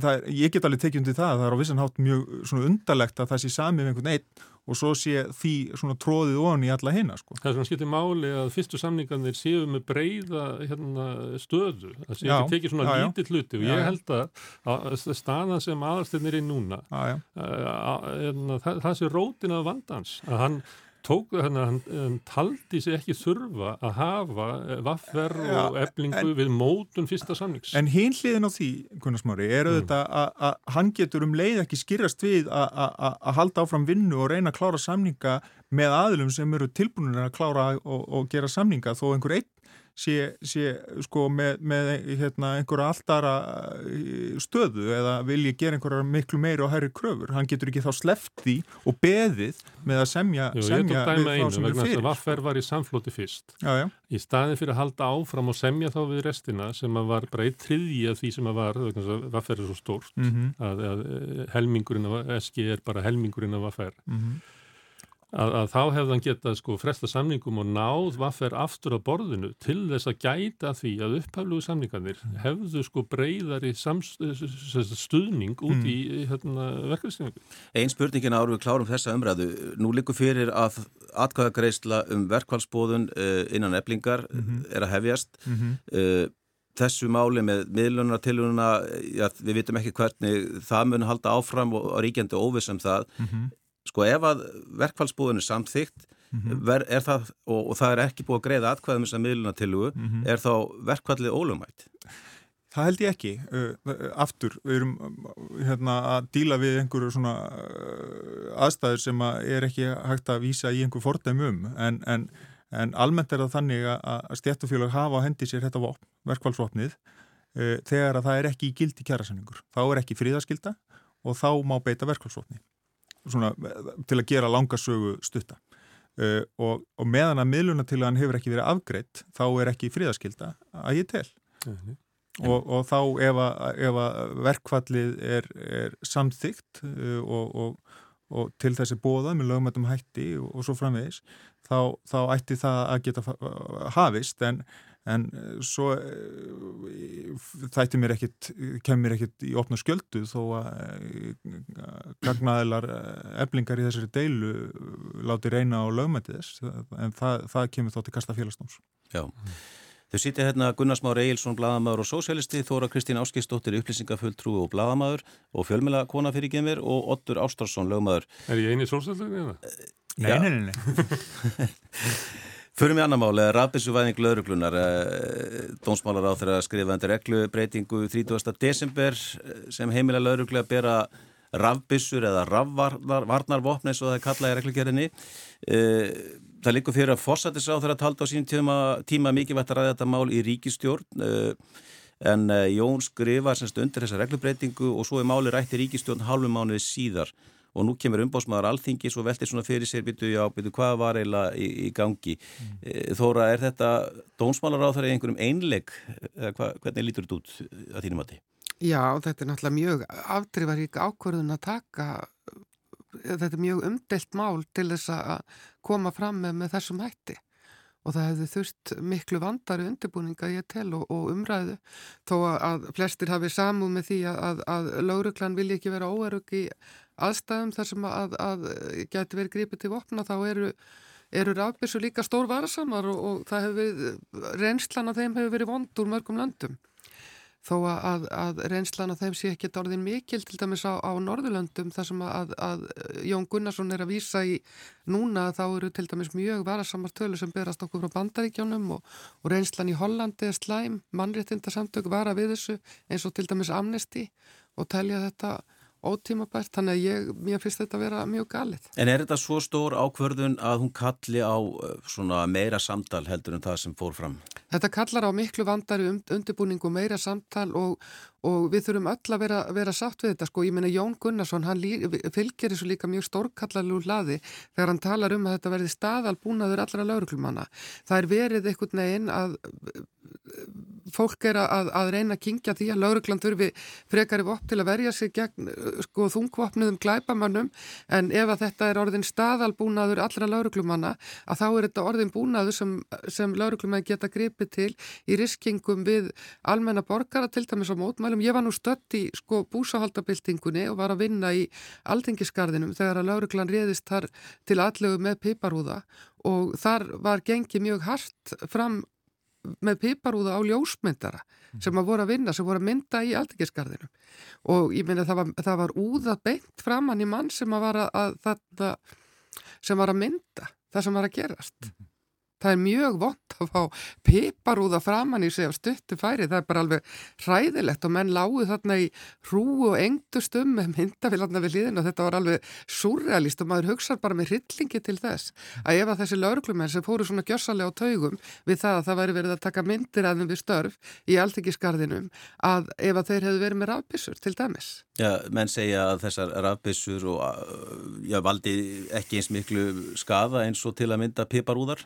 það er, ég get alveg tekið undir það að það er á vissan hátt mjög undarlegt að það sé samið með einhvern eitt og svo sé því svona tróðið ofan í alla hinna sko. Það er svona skiptið máli að fyrstu samningarnir séu með breyða hérna, stöðu, það sé ekki tekið svona já, lítið hluti og já, ég held að, að staðan sem aðalstennir er núna já, að, að, það, það sé rótin af vandans að hann tók að hann, hann taldi sér ekki þurfa að hafa eh, vaffer ja, og eblingu en, við mótun fyrsta samnings. En hinn hliðin á því, Gunnarsmári, er mm. auðvitað mm. að hann getur um leið ekki skýrast við að halda áfram vinnu og reyna að klára samninga með aðlum sem eru tilbúinir að klára og, og gera samninga þó einhver einn sé, sé sko með, með hérna, einhverja alltara stöðu eða vilji gera einhverja miklu meiri og hærri kröfur. Hann getur ekki þá slefti og beðið með að semja, Jú, semja við þá sem er fyrir. Vaffer var í samflóti fyrst. Já, já. Í staðin fyrir að halda áfram og semja þá við restina sem að var bara eitt triði af því sem að var, Vaffer er svo stórt, mm -hmm. að, að helmingurinn af SG er bara helmingurinn af Vaffer. Mm -hmm að, að þá hefðan getað sko fresta samningum og náð vaffer aftur á borðinu til þess að gæta því að upphæflugu samningarnir mm. hefðu sko breyðari stuðning út mm. í hérna, verkefnistingu. Einn spurningin áru við klárum þessa umræðu. Nú likur fyrir að atkvæðagreisla um verkvælsbóðun uh, innan eblingar mm -hmm. er að hefjast. -hmm. Uh, þessu máli með miðlunartilununa, við vitum ekki hvernig það mun halda áfram og ríkjandi óvissum það. Mm -hmm sko ef að verkfallsbúðin er samþygt mm -hmm. er það, og, og það er ekki búið að greiða atkvæðum þess að miðluna tilugu, mm -hmm. er þá verkfallið ólumætt? Það held ég ekki. Aftur, við erum hérna, að díla við einhverju svona aðstæður sem að er ekki hægt að vísa í einhver fordæmum en, en, en almennt er það þannig að stjættufélag hafa á hendi sér þetta vopn, verkfallsvopnið þegar að það er ekki í gildi kjærasanningur. Þá er ekki fríðaskilda og þá má beita verkfallsvopni svona, til að gera langasögu stutta. Uh, og, og meðan að miðlunatilagan hefur ekki verið afgreitt þá er ekki fríðaskilda að ég tel. Mm -hmm. og, og þá ef að, ef að verkfallið er, er samþygt uh, og, og til þessi bóða með lögumættum hætti og svo framvegis þá, þá ætti það að geta hafist. En en eh, svo eh, þætti mér ekkit, kemur ekkit í opna skjöldu þó að eh, gagnaðilar eblingar í þessari deilu láti reyna á lögmæti þess en það, það kemur þá til kasta félagsnáms. Já. Þau sýti hérna Gunnar Már Eilsson, bladamæður og sósélisti, Þóra Kristín Áskistóttir, upplýsingafulltrú og bladamæður og fjölmjöla kona fyrir gemir og Ottur Ástarsson, lögmæður. Er ég eini sósélisti? Nei, nei, nei, nei. Förum við annar máli, rafbissuvæðing lauruglunar, eh, dónsmálar á þeirra skrifandi reglubreitingu 30. desember eh, sem heimila lauruglu að bera rafbissur eða rafvarnarvopn eins og það er kallað í reglugjörðinni. Eh, það likur fyrir að fósættis á þeirra talda á sínum tíma, tíma mikið vært að ræða þetta mál í ríkistjórn en Jón skrifar semst undir þessa reglubreitingu og svo er máli rætt í ríkistjórn halvum mánuði síðar og nú kemur umbósmaður alþingis og veltir svona fyrir sér byttu já, byttu hvað var eiginlega í, í gangi mm. Eh, Þóra, er þetta dónsmálar á það í einhverjum einleg hva, hvernig lítur þetta út að þínum að því? Já, þetta er náttúrulega mjög afdrifarík ákvörðun að taka þetta er mjög umdelt mál til þess að koma fram með, með þessum hætti og það hefði þurft miklu vandari undirbúninga ég tel og, og umræðu þó að flestir hafi samúð með því að, að, að lauruglan vilja ekki vera óerug í aðstæðum þar sem að, að geti verið grípið til vopna þá eru, eru rafbísu líka stór varasamar og, og það hefur verið, reynslan af þeim hefur verið vond úr mörgum löndum. Þó að, að reynslan af þeim sé ekki orðin mikil til dæmis á, á Norðurlöndum þar sem að, að Jón Gunnarsson er að vísa í núna þá eru til dæmis mjög varasamar tölu sem berast okkur frá bandaríkjónum og, og reynslan í Hollandi er slæm, mannréttindasamtök vara við þessu eins og til dæmis amnesti og telja þetta ótímabært, þannig að ég, mér finnst þetta að vera mjög galið. En er þetta svo stór ákvörðun að hún kalli á uh, meira samtal heldur en það sem fór fram? Þetta kallar á miklu vandari undirbúning og meira samtal og, og við þurfum öll að vera, vera sátt við þetta sko, ég meina Jón Gunnarsson hann lí, fylgir þessu líka mjög stórkallalú hlaði þegar hann talar um að þetta verði staðalbúnaður allra lauruglumanna það er verið einhvern veginn að fólk er að, að reyna að kingja því að lauruglan þurfi frekari vopp til að verja sig gegn sko þungvopnuðum glæbamannum en ef að þetta er orðin staðalbúnaður allra lauruglumanna að þá er þetta orðin búnaður sem, sem lauruglumann geta gripið til í riskingum við almenna borgara til dæmis á mótmæli talum, ég var nú stött í sko búsahaldabildingunni og var að vinna í aldingisgarðinum þegar að lauruglan réðist þar til allegu með piparúða og þar var gengið mjög hart fram með piparúða á ljósmyndara mm. sem að voru að vinna, sem voru að mynda í aldingisgarðinu og ég meina það það var úða beint framann í mann sem að, að, að, sem var að mynda það sem var að gerast mm. Það er mjög vond að fá piparúða framann í sig af stuttu færi, það er bara alveg hræðilegt og menn lágu þarna í hrú og engdust um með myndafilanna við liðin og þetta var alveg surrealist og maður hugsaður bara með hryllingi til þess að ef að þessi lauruglumenn sem fóru svona gjössalega á taugum við það að það væri verið að taka myndir að þeim við störf í aldekisgarðinum að ef að þeir hefðu verið með rafbissur til dæmis. Já, menn segja að þessar rafbissur og já, valdi ekki eins miklu skada eins og til að mynda piparúðar?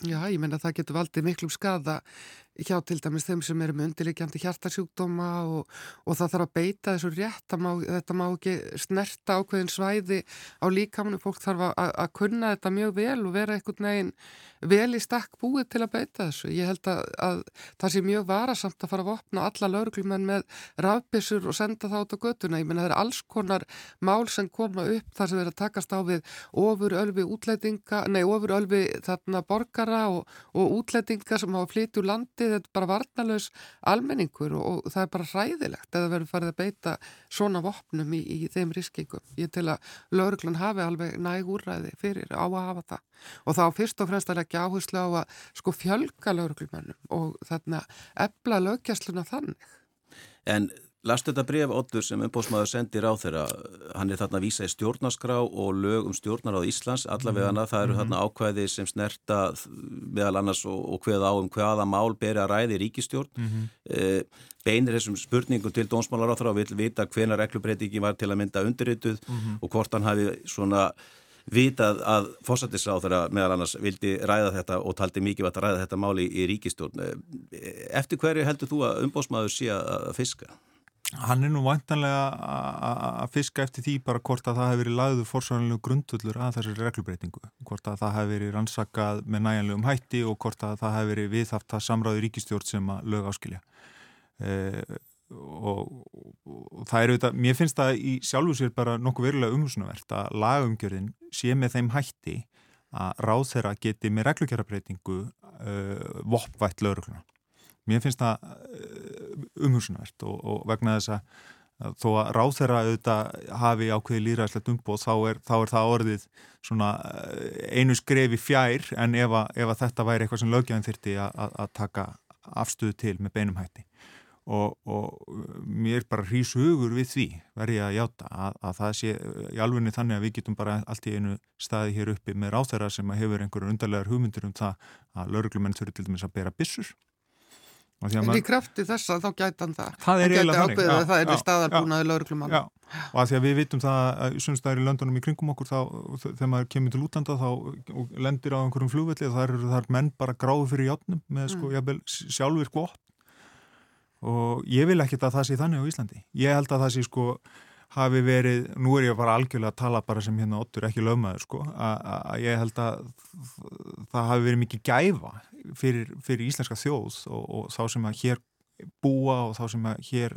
Já, ég menna að það getur valdið miklum skada hjá til dæmis þeim sem eru með undirleikjandi hjartasjúkdóma og, og það þarf að beita þessu rétt, má, þetta má ekki snerta ákveðin svæði á líkamannu, fólk þarf að, að kunna þetta mjög vel og vera einhvern veginn vel í stakk búið til að beita þessu. Ég held að, að það sé mjög varasamt að fara að opna alla lauruglumenn með rafbissur og senda það át á göttuna. Ég menna það er alls konar mál sem koma upp þar sem er að takast á við ofur ölvi útlætinga, nei ofur ölvi þarna borgara og, og útlætinga sem hafa flytið úr landið, þetta bara varnalös almenningur og, og það er bara hræðilegt að það verður farið að beita svona vopnum í, í þeim riskingum. Ég tel að lauruglan hafi alveg næg úrræði fyrir á að hafa það og þá fyrst og fremst að leggja áherslu á að sko fjölga lauruglumennum og þarna ebla löggjastluna þannig. En lastu þetta bref Otur sem umbósmaður sendir á þeirra, hann er þarna að vísa í stjórnaskrá og lög um stjórnar á Íslands, allavega hana, það eru þarna ákvæði sem snerta meðal annars og, og hveða á um hvaða mál beri að ræði ríkistjórn. Mm -hmm. eh, beinir þessum spurningum til dónsmálar á þeirra og vil vita hvena reglubreitingi var til að mynda undirrituð mm -hmm. og hvort hann hafi svona vitað að fósættisráþara meðal annars vildi ræða þetta og taldi mikið að ræða þetta máli í ríkistjórn. Eftir hverju heldur þú að umbósmaður sé að fiska? Hann er nú vantanlega að fiska eftir því bara hvort að það hefur verið lagðu fórsvænilegu grundullur að þessari reglubreitingu. Hvort að það hefur verið rannsakað með næjanlegum hætti og hvort að það hefur verið viðhaft að samráði ríkistjórn sem að lög áskilja. Eh, og, og það er auðvitað, mér finnst það í sjálfu sér bara nokkuð verulega umhúsunavert að lagumgjörðin sé með þeim hætti að ráð þeirra geti með reglukjörabreitingu uh, voppvætt laurugluna. Mér finnst það umhúsunavert og, og vegna þess að þó að ráð þeirra auðvitað hafi ákveði líraðslegt umbóð þá er, þá er það orðið svona uh, einu skrefi fjær en ef að, ef að þetta væri eitthvað sem lögjöfum þyrti að taka afstöðu til með beinum hætti. Og, og mér bara hrýs hugur við því verði að játa að, að það sé í alvegni þannig að við getum bara allt í einu staði hér uppi með ráþæra sem hefur einhverju undarlegar hugmyndur um það að lauruglumenn þurfi til dæmis að bera bissur En í krafti þess að þá gæti hann það. Það er eiginlega þannig já, það er staðarbúnaði lauruglumann og að því að við vitum það að sunnstæðir í löndunum í kringum okkur þá, þegar maður kemur til útlanda þá og lendir á einhverjum flugvelli þá er það menn bara gráðu fyrir játnum með sko, mm. sjálfur gott og ég vil ekkert að það sé þannig á Íslandi. Ég held að það sé sko hafi verið, nú er ég bara algjörlega að tala bara sem hérna ottur, ekki lögmaður sko að ég held að það hafi verið mikið gæfa fyrir, fyrir íslenska þjóð og, og þá sem að hér búa og þá sem að hér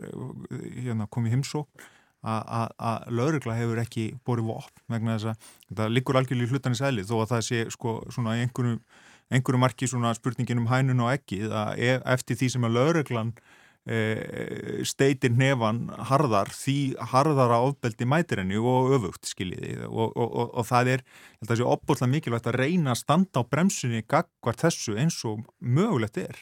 hérna, komið heimsók að laurugla hefur ekki borið vopn vegna þess að það liggur algjörlega í hlutanins eðlið þó að það sé sko svona einhverju, marki svona spurningin um hænun og ekki að e, eftir því sem að lauruglan steitir nefan harðar því harðara ofbeldi mætir henni og öfugt skiljiði og, og, og, og það er, ég held að það sé opbúrslega mikilvægt að reyna að standa á bremsunni gagvar þessu eins og mögulegt er.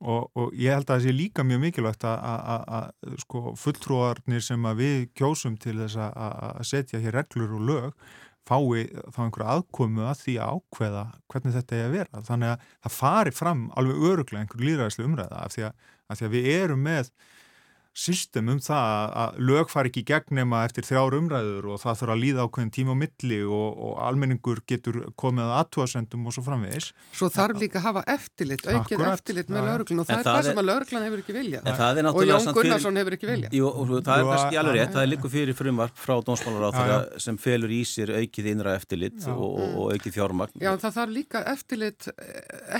Og ég held að það sé líka mjög mikilvægt að sko, fulltrúarnir sem við kjósum til þess að setja hér reglur og lög fái þá einhverja aðkomu að því að ákveða hvernig þetta er að vera. Þannig að það fari fram alveg öruglega einhver líðræðislu umræða af því að að því að við erum með system um það að lög fari ekki gegn nema eftir þrjár umræður og það þurfa að líða ákveðin tíma á milli og, og almenningur getur komið að aðtúasendum og svo framvegis. Svo þarf líka að hafa eftirlit, aukið eftirlit með lögurglun og það en er það, það sem að lögurglan hefur ekki viljað og Jón Gunnarsson fyrir... hefur ekki viljað. Jú, það er kannski alveg rétt, það er líka fyrir frumvarp frá dónsmálar sem felur í sér aukið innra eftirlit og, og aukið fjármagn. Já, það þarf líka eftirlit,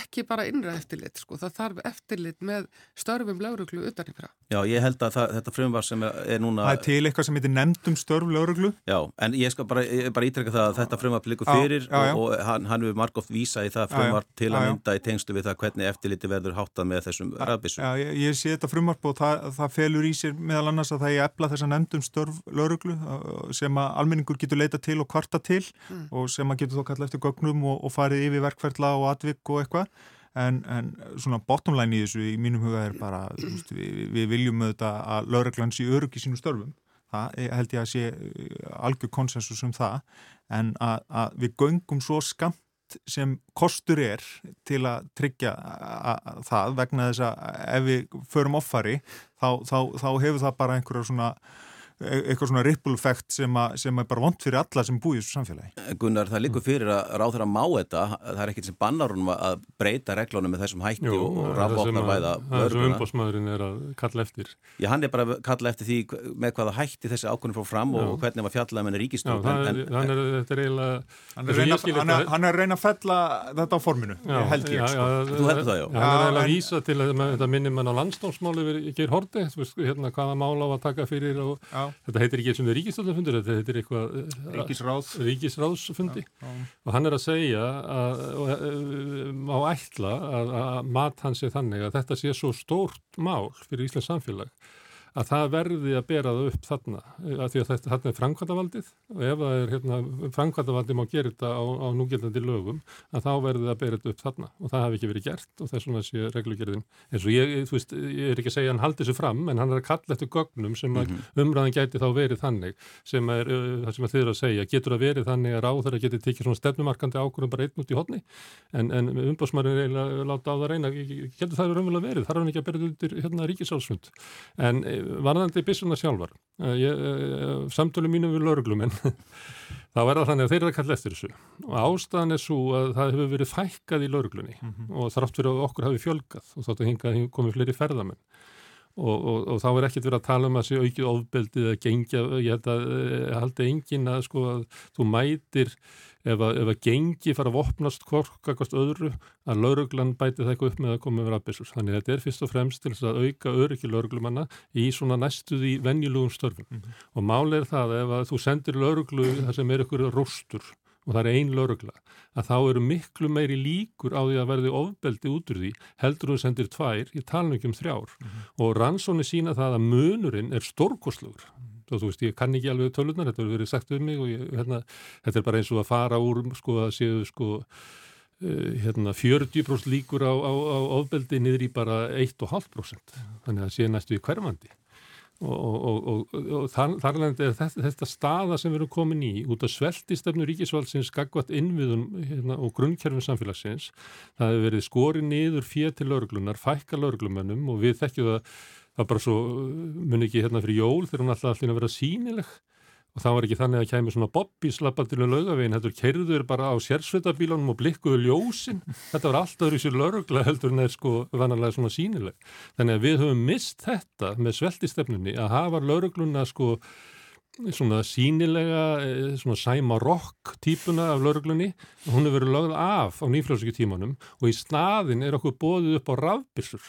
ekki bara innra eftirlit, sko. það þarf eftirlit með störfum lögurglu utanifra. Já, ég held að það, þetta frumvar sem er núna... Það er til eitthvað sem heitir nefndum störf lögreglu. Já, en ég skal bara, bara ítrekka það að þetta frumvar líkur fyrir já, já, já. og, og hann, hann hefur margóft vísa í það frumvar til að mynda í tengstu við það hvernig eftirliti verður háttað með þessum rafbísum. Já, ég, ég sé þetta frumvar og það, það felur í sér meðal annars að það er efla þessa nefndum störf lögreglu sem að almenningur getur leita til og kvarta til mm. og sem að getur þó kalla eftir gögnum og, og farið yfir verkferðla og atvik og eitthvað en, en svona bottom line í þessu í mínum huga er bara veist, við, við viljum auðvitað að lauraglann sé örug í sínu störfum. Það held ég að sé uh, algjör konsensus um það. En að, að við göngum svo skamt sem kostur er til að tryggja það vegna þess að ef við förum offari þá, þá, þá hefur það bara einhverja svona eitthvað svona ripple effect sem, a, sem er bara vond fyrir alla sem búið í þessu samfélagi. Gunnar, það líkur fyrir að ráð þeirra má þetta, það er ekkert sem bannar hún að breyta reglunum með þessum hætti Jú, og rafvoknar væða það er sem umbósmaðurinn er að kalla eftir Já, hann er bara að kalla eftir því með hvaða hætti þessi ákvörnum fór fram Já. og hvernig maður fjallaði með henni ríkistjórn hann er, þetta er eiginlega hann er, reyna, hann er að reyna að fella þetta á forminu, held ég sko. Þú heldur það, já Hann er eiginlega að vísa til að þetta minnir mann á landstómsmáli þetta heitir ekki eins og ríkistöldafundur, þetta heitir eitthvað eh, Ríkisráð. ríkisráðsfundi já, já. og hann er að segja að, á ætla að, að mat hans er þannig að þetta sé svo stórt mál fyrir Íslands samfélag að það verði að bera það upp þarna að því að þetta þarna er framkvæmdavaldið og ef það er hérna, framkvæmdavaldið má gera þetta á, á núgjaldandi lögum að þá verði það að bera þetta upp þarna og það hafi ekki verið gert og þess vegna sé reglugjörðin eins og ég, þú veist, ég er ekki að segja hann haldi þessu fram en hann er að kalla eftir gögnum sem mm -hmm. umræðan gæti þá verið þannig sem er uh, það sem þið eru að segja. Getur að verið þannig að ráður að geti tekið svona stefnumarkandi ákvörðum bara einn út í hodni en, en umbásmarinn er láta á það reyna. Getur það að en varðandi byssuna sjálfar eh, eh, samtölu mínu við lauruglumenn þá er það þannig að þeir eru að kalla eftir þessu og ástæðan er svo að það hefur verið fækkað í lauruglunni mm -hmm. og þrátt fyrir að okkur hafi fjölgað og þátt að hinga komið fleiri ferðamenn og, og, og þá er ekkert verið að tala um að sé aukið ofbeldið að gengja, ég held að eh, held að engin að sko að þú mætir ef að, að gengi fara að vopnast hvorkakast öðru að lauruglan bæti það eitthvað upp með að koma yfir aðbissur. Þannig að þetta er fyrst og fremst til að auka öryggi lauruglumanna í svona næstuði venjulugum störfum. Mm -hmm. Og málið er það ef að þú sendir lauruglu þar sem er ykkur rústur og það er ein laurugla, að þá eru miklu meiri líkur á því að verði ofbeldi út úr því, heldur þú sendir tvær, ég tala um ekki um þrjár, mm -hmm. og rannsóni sína það að munurinn er stórkoslugur og þú veist, ég kann ekki alveg tölunar, þetta hefur verið sagt um mig og ég, hérna, þetta er bara eins og að fara úr, sko, að séu, sko, uh, hérna, 40% líkur á, á, á ofbeldi niður í bara 1,5%, þannig að sé næstu í hverfandi. Og, og, og, og þar, þarlega er þetta, þetta staða sem við erum komin í út af sveltistöfnu ríkisvaldsins skakvat innviðum hérna, og grunnkerfum samfélagsins það hefur verið skori niður fér til lauruglunar, fækka lauruglumennum og við þekkjum það var bara svo, muni ekki hérna fyrir jól þegar hún alltaf alltaf að vera sínileg og það var ekki þannig að kæmi svona Bobby slappatilu laugavegin, þetta kerður bara á sérsveitabílunum og blikkuðu ljósin. Þetta var alltaf öðru sér laurugla heldur en það er sko vanalega svona sínileg þannig að við höfum mist þetta með sveltistefnunni að hafa laurugluna sko svona sínilega eh, svona sæma rock típuna af lauruglunni hún hefur verið lögð af á nýfljóðsöku tímanum og í staðin er okkur bóðið upp á rafbissur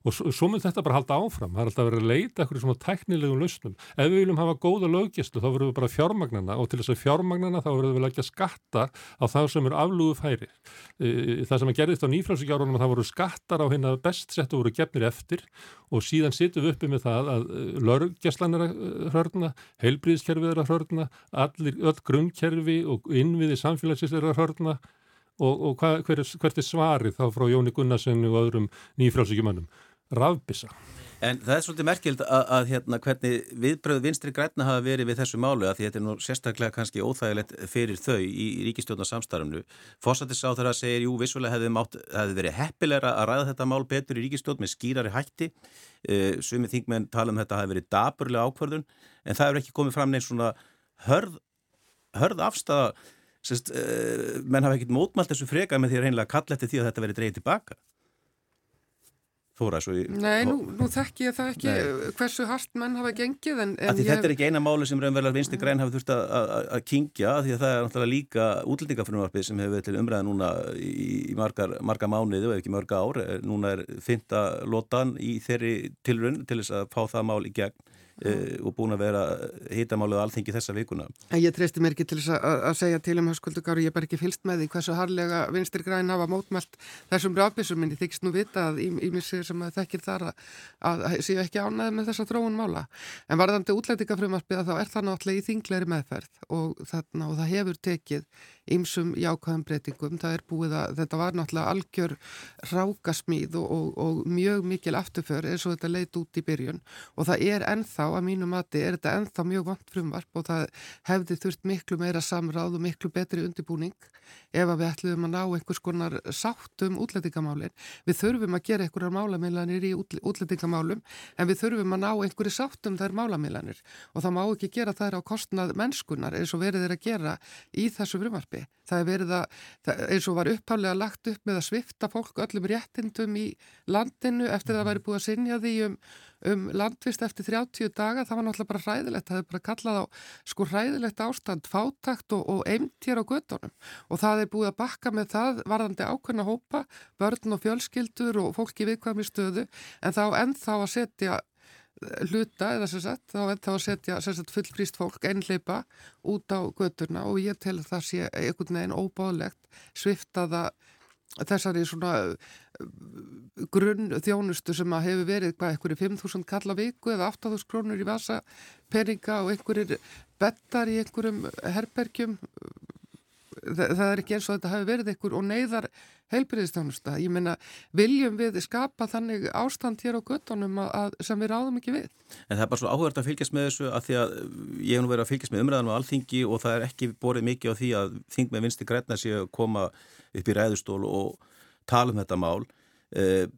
og svo, svo mun þetta bara halda áfram. Það er alltaf verið að leita eitthvað svona teknilegum lausnum. Ef við viljum hafa góða löggjæslu þá verðum við bara fjármagnana og til þess að fjármagnana þá verðum við leggja skatta á það sem eru aflúðu færi e, það sem að gerðist á nýfrælsíkjárunum það voru skattar á hérna best settu voru gefnir eftir og síðan sittum við uppi með það að e, löggjæslan er að hörna heilbríðskerfið er að hörna allir, öll grunnkerfi og innviði að og, og hva, hver, hvert er svarið þá frá Jóni Gunnarsen og öðrum nýfrálsíkjumannum? Rafbissa. En það er svolítið merkild að, að hérna, hvernig viðbröð vinstri græna hafa verið við þessu málu að því þetta er nú sérstaklega kannski óþægilegt fyrir þau í ríkistjórnarsamstarfnu. Fósættis á þeirra segir, jú, vissulega hefði, mátt, hefði verið heppilegra að ræða þetta mál betur í ríkistjórn með skýrari hætti. Uh, Sumið þingmenn tala um þetta hafi verið daburlega ákvörðun en það hefur ekki komið fram neins svona hörð, hörð Sest, uh, menn hafa ekkert mótmælt þessu freka með því að reynilega kalla eftir því að þetta verið dreyið tilbaka Þóra ég... Nei, nú, nú þekk ég það ekki Nei. hversu hart menn hafa gengið en, en ég... Þetta er ekki eina máli sem raunverulega vinsti græn hafi þurft að kingja því að það er náttúrulega líka útlendingafrunvarpið sem hefur verið til umræða núna í, í margar, margar mánuði og ekki mörga ár núna er fynda lotan í þeirri tilrun til þess að fá það mál í gegn uh, og búin að vera hitamáluð alþengi þessa vikuna. Ég treysti mér ekki til þess að, að segja til um höskuldugáru, ég er bara ekki fylst með því hversu harlega vinstir græn hafa mótmælt þessum rafbísum, en ég þykist nú vita að í, í missir sem að þekkir þar að, að séu ekki ánaði með þessa dróun mála. En varðandi útlætingafrumarpið þá er það náttúrulega í þingleiri meðferð og, þarna, og það hefur tekið ymsum jákvæðum breytingum. Það er búið að þetta var náttúrulega algjör rákasmíð og, og, og mjög mikil afturför eins og þetta leit út í byrjun og það er ennþá, að mínu mati, er þetta ennþá mjög vant frumvarp og það hefði þurft miklu meira samráð og miklu betri undirbúning ef að við ætlum að ná einhvers konar sátt um útlætingamálinn. Við þurfum að gera einhverjar málamillanir í útlætingamálum en við þurfum að ná einhverju sátt um þær málamillanir og það má ekki gera þær á kostnað mennskunar eins og verið er að gera í þessu frumvarpi. Það er verið að, eins og var upphálega lagt upp með að svifta fólk öllum réttindum í landinu eftir að það væri búið að sinja því um um landvist eftir 30 daga, það var náttúrulega bara hræðilegt, það hefur bara kallað á sko hræðilegt ástand, fátakt og, og eimtjér á göttunum og það er búið að bakka með það varðandi ákveðna hópa, börn og fjölskyldur og fólki viðkvæmi stöðu en þá ennþá að setja hluta eða sem sagt, þá ennþá að setja sagt, fullfrýst fólk einleipa út á götturna og ég tel að það sé einhvern veginn óbáðlegt sviftaða þessari svona uh, grunn þjónustu sem að hefur verið hvað, einhverju 5.000 kalla viku eða 8.000 krónur í vasa peninga og einhverjir bettar í einhverjum herbergjum það, það er ekki eins og þetta hefur verið einhver og neyðar heilbyrðistjónusta. Ég meina, viljum við skapa þannig ástand hér á göttunum að, sem við ráðum ekki við? En það er bara svo áhverð að fylgjast með þessu að því að ég hef nú verið að fylgjast með umræðanum á alþingi og það er ekki borðið mikið á því að þing með vinsti græna sé að koma upp í ræðustól og tala um þetta mál. Eh,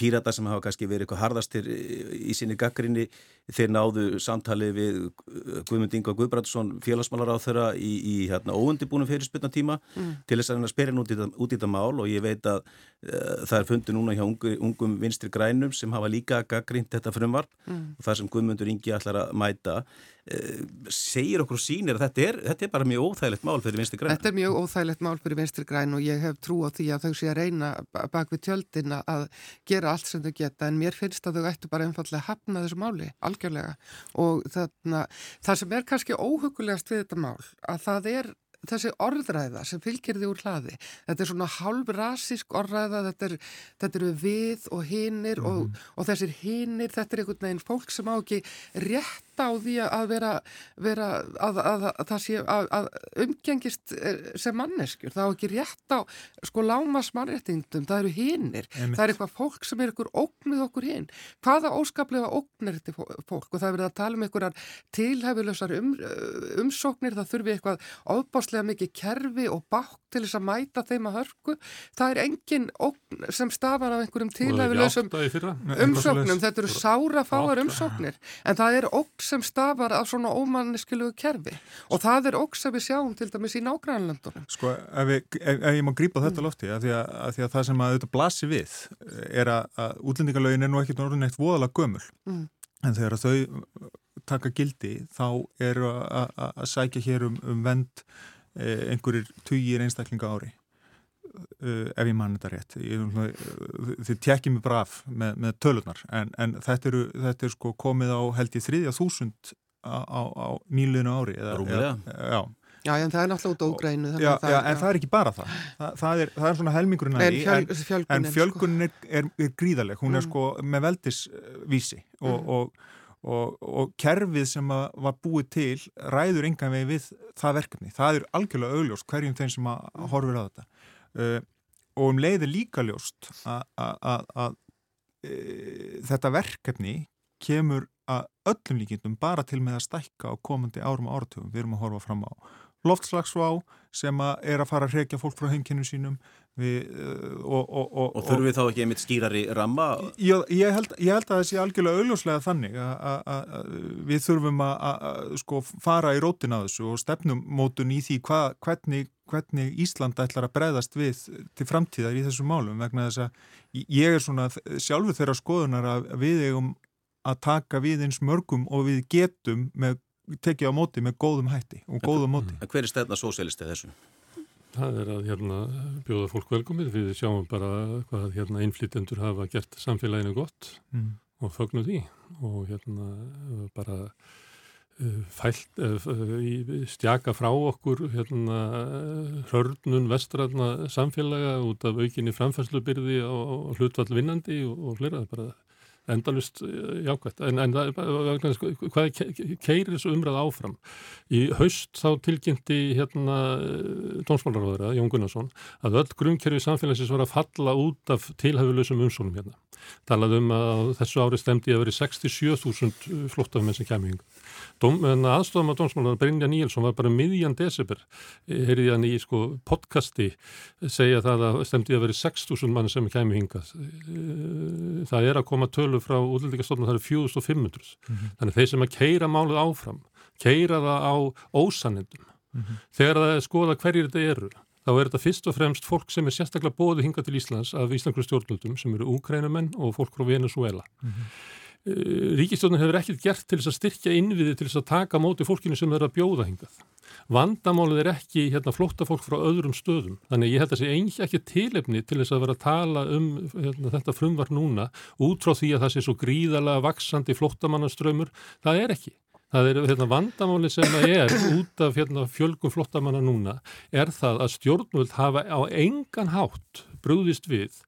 Pírata sem hafa kannski verið eitthvað harðastir í sinni gaggrinni þeir náðu samtali við Guðmund Inga Guðbrandsson félagsmálar á þeirra í, í hérna, óundibúnum fyrirspilna tíma mm. til þess að spyrja út í þetta mál og ég veit að uh, það er fundið núna hjá ungu, ungum vinstri grænum sem hafa líka gaggrind þetta frumvarp mm. og það sem Guðmundur Ingi ætlar að mæta uh, segir okkur sínir að þetta er, þetta er bara mjög óþægilegt mál fyrir vinstri græn Þetta er mjög óþægilegt mál fyrir vinstri græn og ég hef trú á því að þau sé að reyna bak við tjöldina að gera allt sem þau geta en mér finnst að þau ættu bara einfallega hafna þessu máli algjörlega og þarna, það sem er kannski óhugulegast við þetta mál að það er þessi orðræða sem fylgir því úr hlaði þetta er svona hálfrasísk orðræða þetta, er, þetta eru við og hinnir mm -hmm. og, mhm. og þessir hinnir þetta er einhvern veginn fólk sem á ekki rétt á því að vera, vera að, að, að að umgengist eh, sem manneskjur. Það á ekki rétt á sko lámas mannréttindum, það eru hinnir það er eitthvað fólk sem er einhver ógnið okkur hinn hvaða óskaplega ógnir þetta fólk? Og það er verið að tala um einhverjar tilhæfilösar um, umsóknir það þurfi eitthvað ofbás ofbáslega mikið kerfi og bátt til þess að mæta þeim að hörku. Það er engin ógn sem stafar af einhverjum tilhæfilegsum umsóknum. Þetta eru sára fáar umsóknir. En það er ógn sem stafar af svona ómanniskilugu kerfi og það er ógn sem við sjáum til dæmis í nágrænlandunum. Sko, ef, við, ef, ef ég má grípa þetta mm. lofti, af því, því að það sem að þetta blasi við er að, að útlendingalögin er nú ekkert orðin eitt voðalega gömul mm. en þegar þau taka gildi þá eru að sækja hér um, um vend Eh, einhverjir tugir einstaklinga ári uh, ef ég mann þetta rétt ég, þið tekjum mig bara af með, með tölunar en, en þetta, eru, þetta er sko komið á held í þriðja þúsund á, á, á nýluðinu ári eða, eða, já Já, en það er náttúrulega út á úgrænu. Já, já, en það er ekki bara það. Það, það, er, það er svona helmingurinn að því, en, fjölgunin, en fjölgunin er, er, er gríðaleg. Hún er mm. sko með veldisvísi og, mm. og, og, og kerfið sem var búið til ræður enga vegi við það verkefni. Það er algjörlega augljóst hverjum þeim sem horfir á þetta uh, og um leiði líka ljóst að e, þetta verkefni kemur að öllum líkindum bara til með að stækka á komandi árum og áratugum. Við erum að horfa fram á loftslagsvá sem að er að fara að hrekja fólk frá heimkynnu sínum við, uh, og, og, og, og þurfum við þá ekki einmitt skýrari ramma? Ég, ég, held, ég held að það sé algjörlega augljóslega þannig að við þurfum að sko fara í rótin á þessu og stefnumótun í því hva, hvernig, hvernig Íslanda ætlar að breyðast við til framtíðar í þessum málum vegna þess að ég er svona sjálfur þeirra skoðunar að við eigum að taka við eins mörgum og við getum með tekið á móti með góðum hætti og góðum móti. En hver er stefna sósélistið þessu? Það er að hérna, bjóða fólk velkomið, við sjáum bara hvað hérna, innflytjendur hafa gert samfélaginu gott mm. og fögnu því og hérna bara uh, fælt, uh, stjaka frá okkur hérna, hörnun vestræðna samfélaga út af aukinni framfærslubyrði og hlutvall vinnandi og, og flera, bara endalust eh, jákvæmt en, en hvað keirir þessu umræð áfram? Í haust þá tilkynnti hérna tónsmálaráðara Jón Gunnarsson að öll grunnkerfi samfélagsins var að falla út af tilhæfuleysum umsónum hérna. Talað um að þessu ári stemdi að veri 67.000 flottafmenn sem kemur yngur aðstofum á dómsmálanar Brynja Níelsson var bara miðjan desember eh, heyrði hann í sko, podcasti segja það að stemdi að veri 6.000 mann sem kemur hingað eh, það er að koma tölu frá útlendingastofnum það er 4.500 mm -hmm. þannig þeir sem að keira málið áfram keira það á ósanendum mm -hmm. þegar það er skoða hverjir þetta eru þá er þetta fyrst og fremst fólk sem er sérstaklega bóði hinga til Íslands af Íslandskur stjórnvöldum sem eru úkrænumenn og fólk frá Venezuela mm -hmm. Eh, ríkistjónin hefur ekkert gert til þess að styrkja innviði til þess að taka móti fólkinu sem að bjóða hingað. Vandamálið er ekki hérna, flótta fólk frá öðrum stöðum. Þannig ég held að það sé ekki tilefni til þess að vera að tala um hérna, þetta frumvar núna út frá því að það sé svo gríðalega vaksandi flóttamannaströymur. Það er ekki. Það er hérna, vandamálið sem það er út af hérna, fjölgum flottamanna núna er það að stjórnvöld hafa á engan hátt brúðist við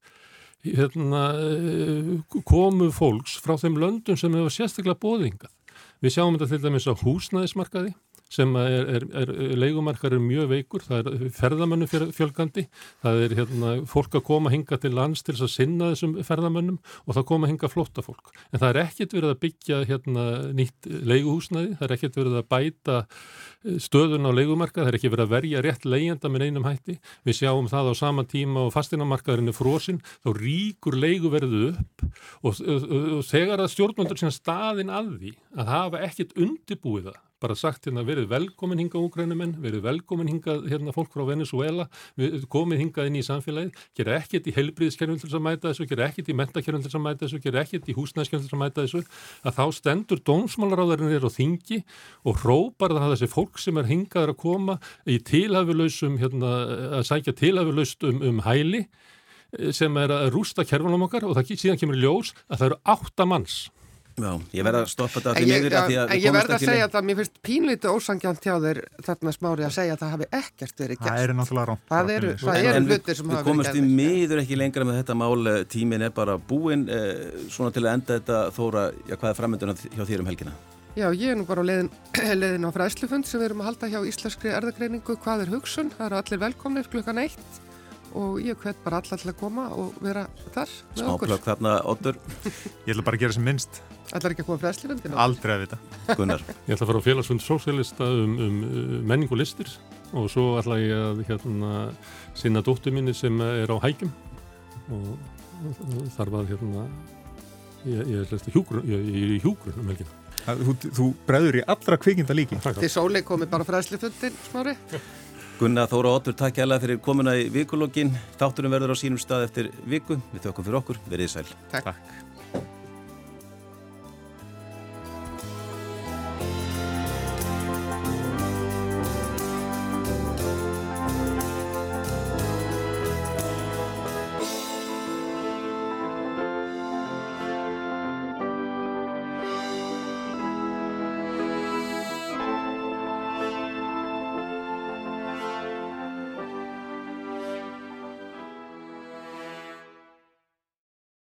hérna, eh, komu fólks frá þeim löndum sem hefur sérstaklega bóðingað. Við sjáum þetta til dæmis á húsnæðismarkaði sem er, er, er leikumarkar er mjög veikur, það er ferðamönnu fjölgandi, það er hérna, fólk að koma hinga til lands til þess að sinna þessum ferðamönnum og það koma hinga flotta fólk. En það er ekkit verið að byggja hérna, nýtt leikuhúsnaði, það er ekkit verið að bæta eh, stöðun á leikumarka, það er ekki verið að verja rétt leigjanda með einum hætti. Við sjáum það á sama tíma og fastinamarkaðurinn er frosinn, þá ríkur leiku verðu upp og, og, og, og þegar að stjórnmöndur sína staðin að því að hafa ekkit undibúið það bara sagt hérna verið velkomin hinga úgrænumenn, verið velkomin hinga hérna fólk frá Venezuela, komið hingað inn í samfélagið, gera ekkert í helbriðskerfum til þess að mæta þessu, gera ekkert í mentakerfum til þess að mæta þessu, gera ekkert í húsnæðskerfum til þess að mæta þessu, að þá stendur dómsmálaráðarinn er á þingi og hrópar það að þessi fólk sem er hingaður að koma í tilhafilösum, hérna, að sækja tilhafilöst um, um hæli sem er að rústa kerfunum okkar og það síðan kemur ljós að það eru átta manns Já, ég verða að stoppa þetta niður að því að Ég verða að segja að mér finnst pínlítið ósangjánt hjá þeir þarna smári að segja að það hafi ekkert verið gert. Það eru náttúrulega rámt Það eru, það eru hlutir sem hafa verið gert Við komumst í miður ekki lengra með þetta mál eh, tímin er bara búin eh, svona til að enda þetta. Þóra, já hvað er framöndun hjá þér um helgina? Já, ég er nú bara á leiðin, leiðin á fræslufund sem við erum að halda hjá Íslenskri erðagreiningu Hvað er hugsun? Það eru allir velkomnir klukkan eitt og ég hvet bara allar til að koma og vera þar með okkur. Smáplökk þarna, Otur. Ég ætla bara að gera sem minnst. Ætlar ekki að koma fræslifundinu? Aldrei að vita. Gunnar. Ég ætla að fara á félagsfund sósélista um, um uh, menning og listir og svo ætla ég að hérna, sinna dóttu minni sem er á hægjum og, þarf að hérna, ég, ég er í hjúgrun um helgina. Þú, þú bregður í allra kvikinda líki. Þið sóli komi bara fræslifundin, smári. Gunnar Þóra Óttur, takk hjá það fyrir komuna í vikulokkin. Þátturum verður á sínum stað eftir viku. Við þökkum fyrir okkur. Verðið sæl. Takk. takk.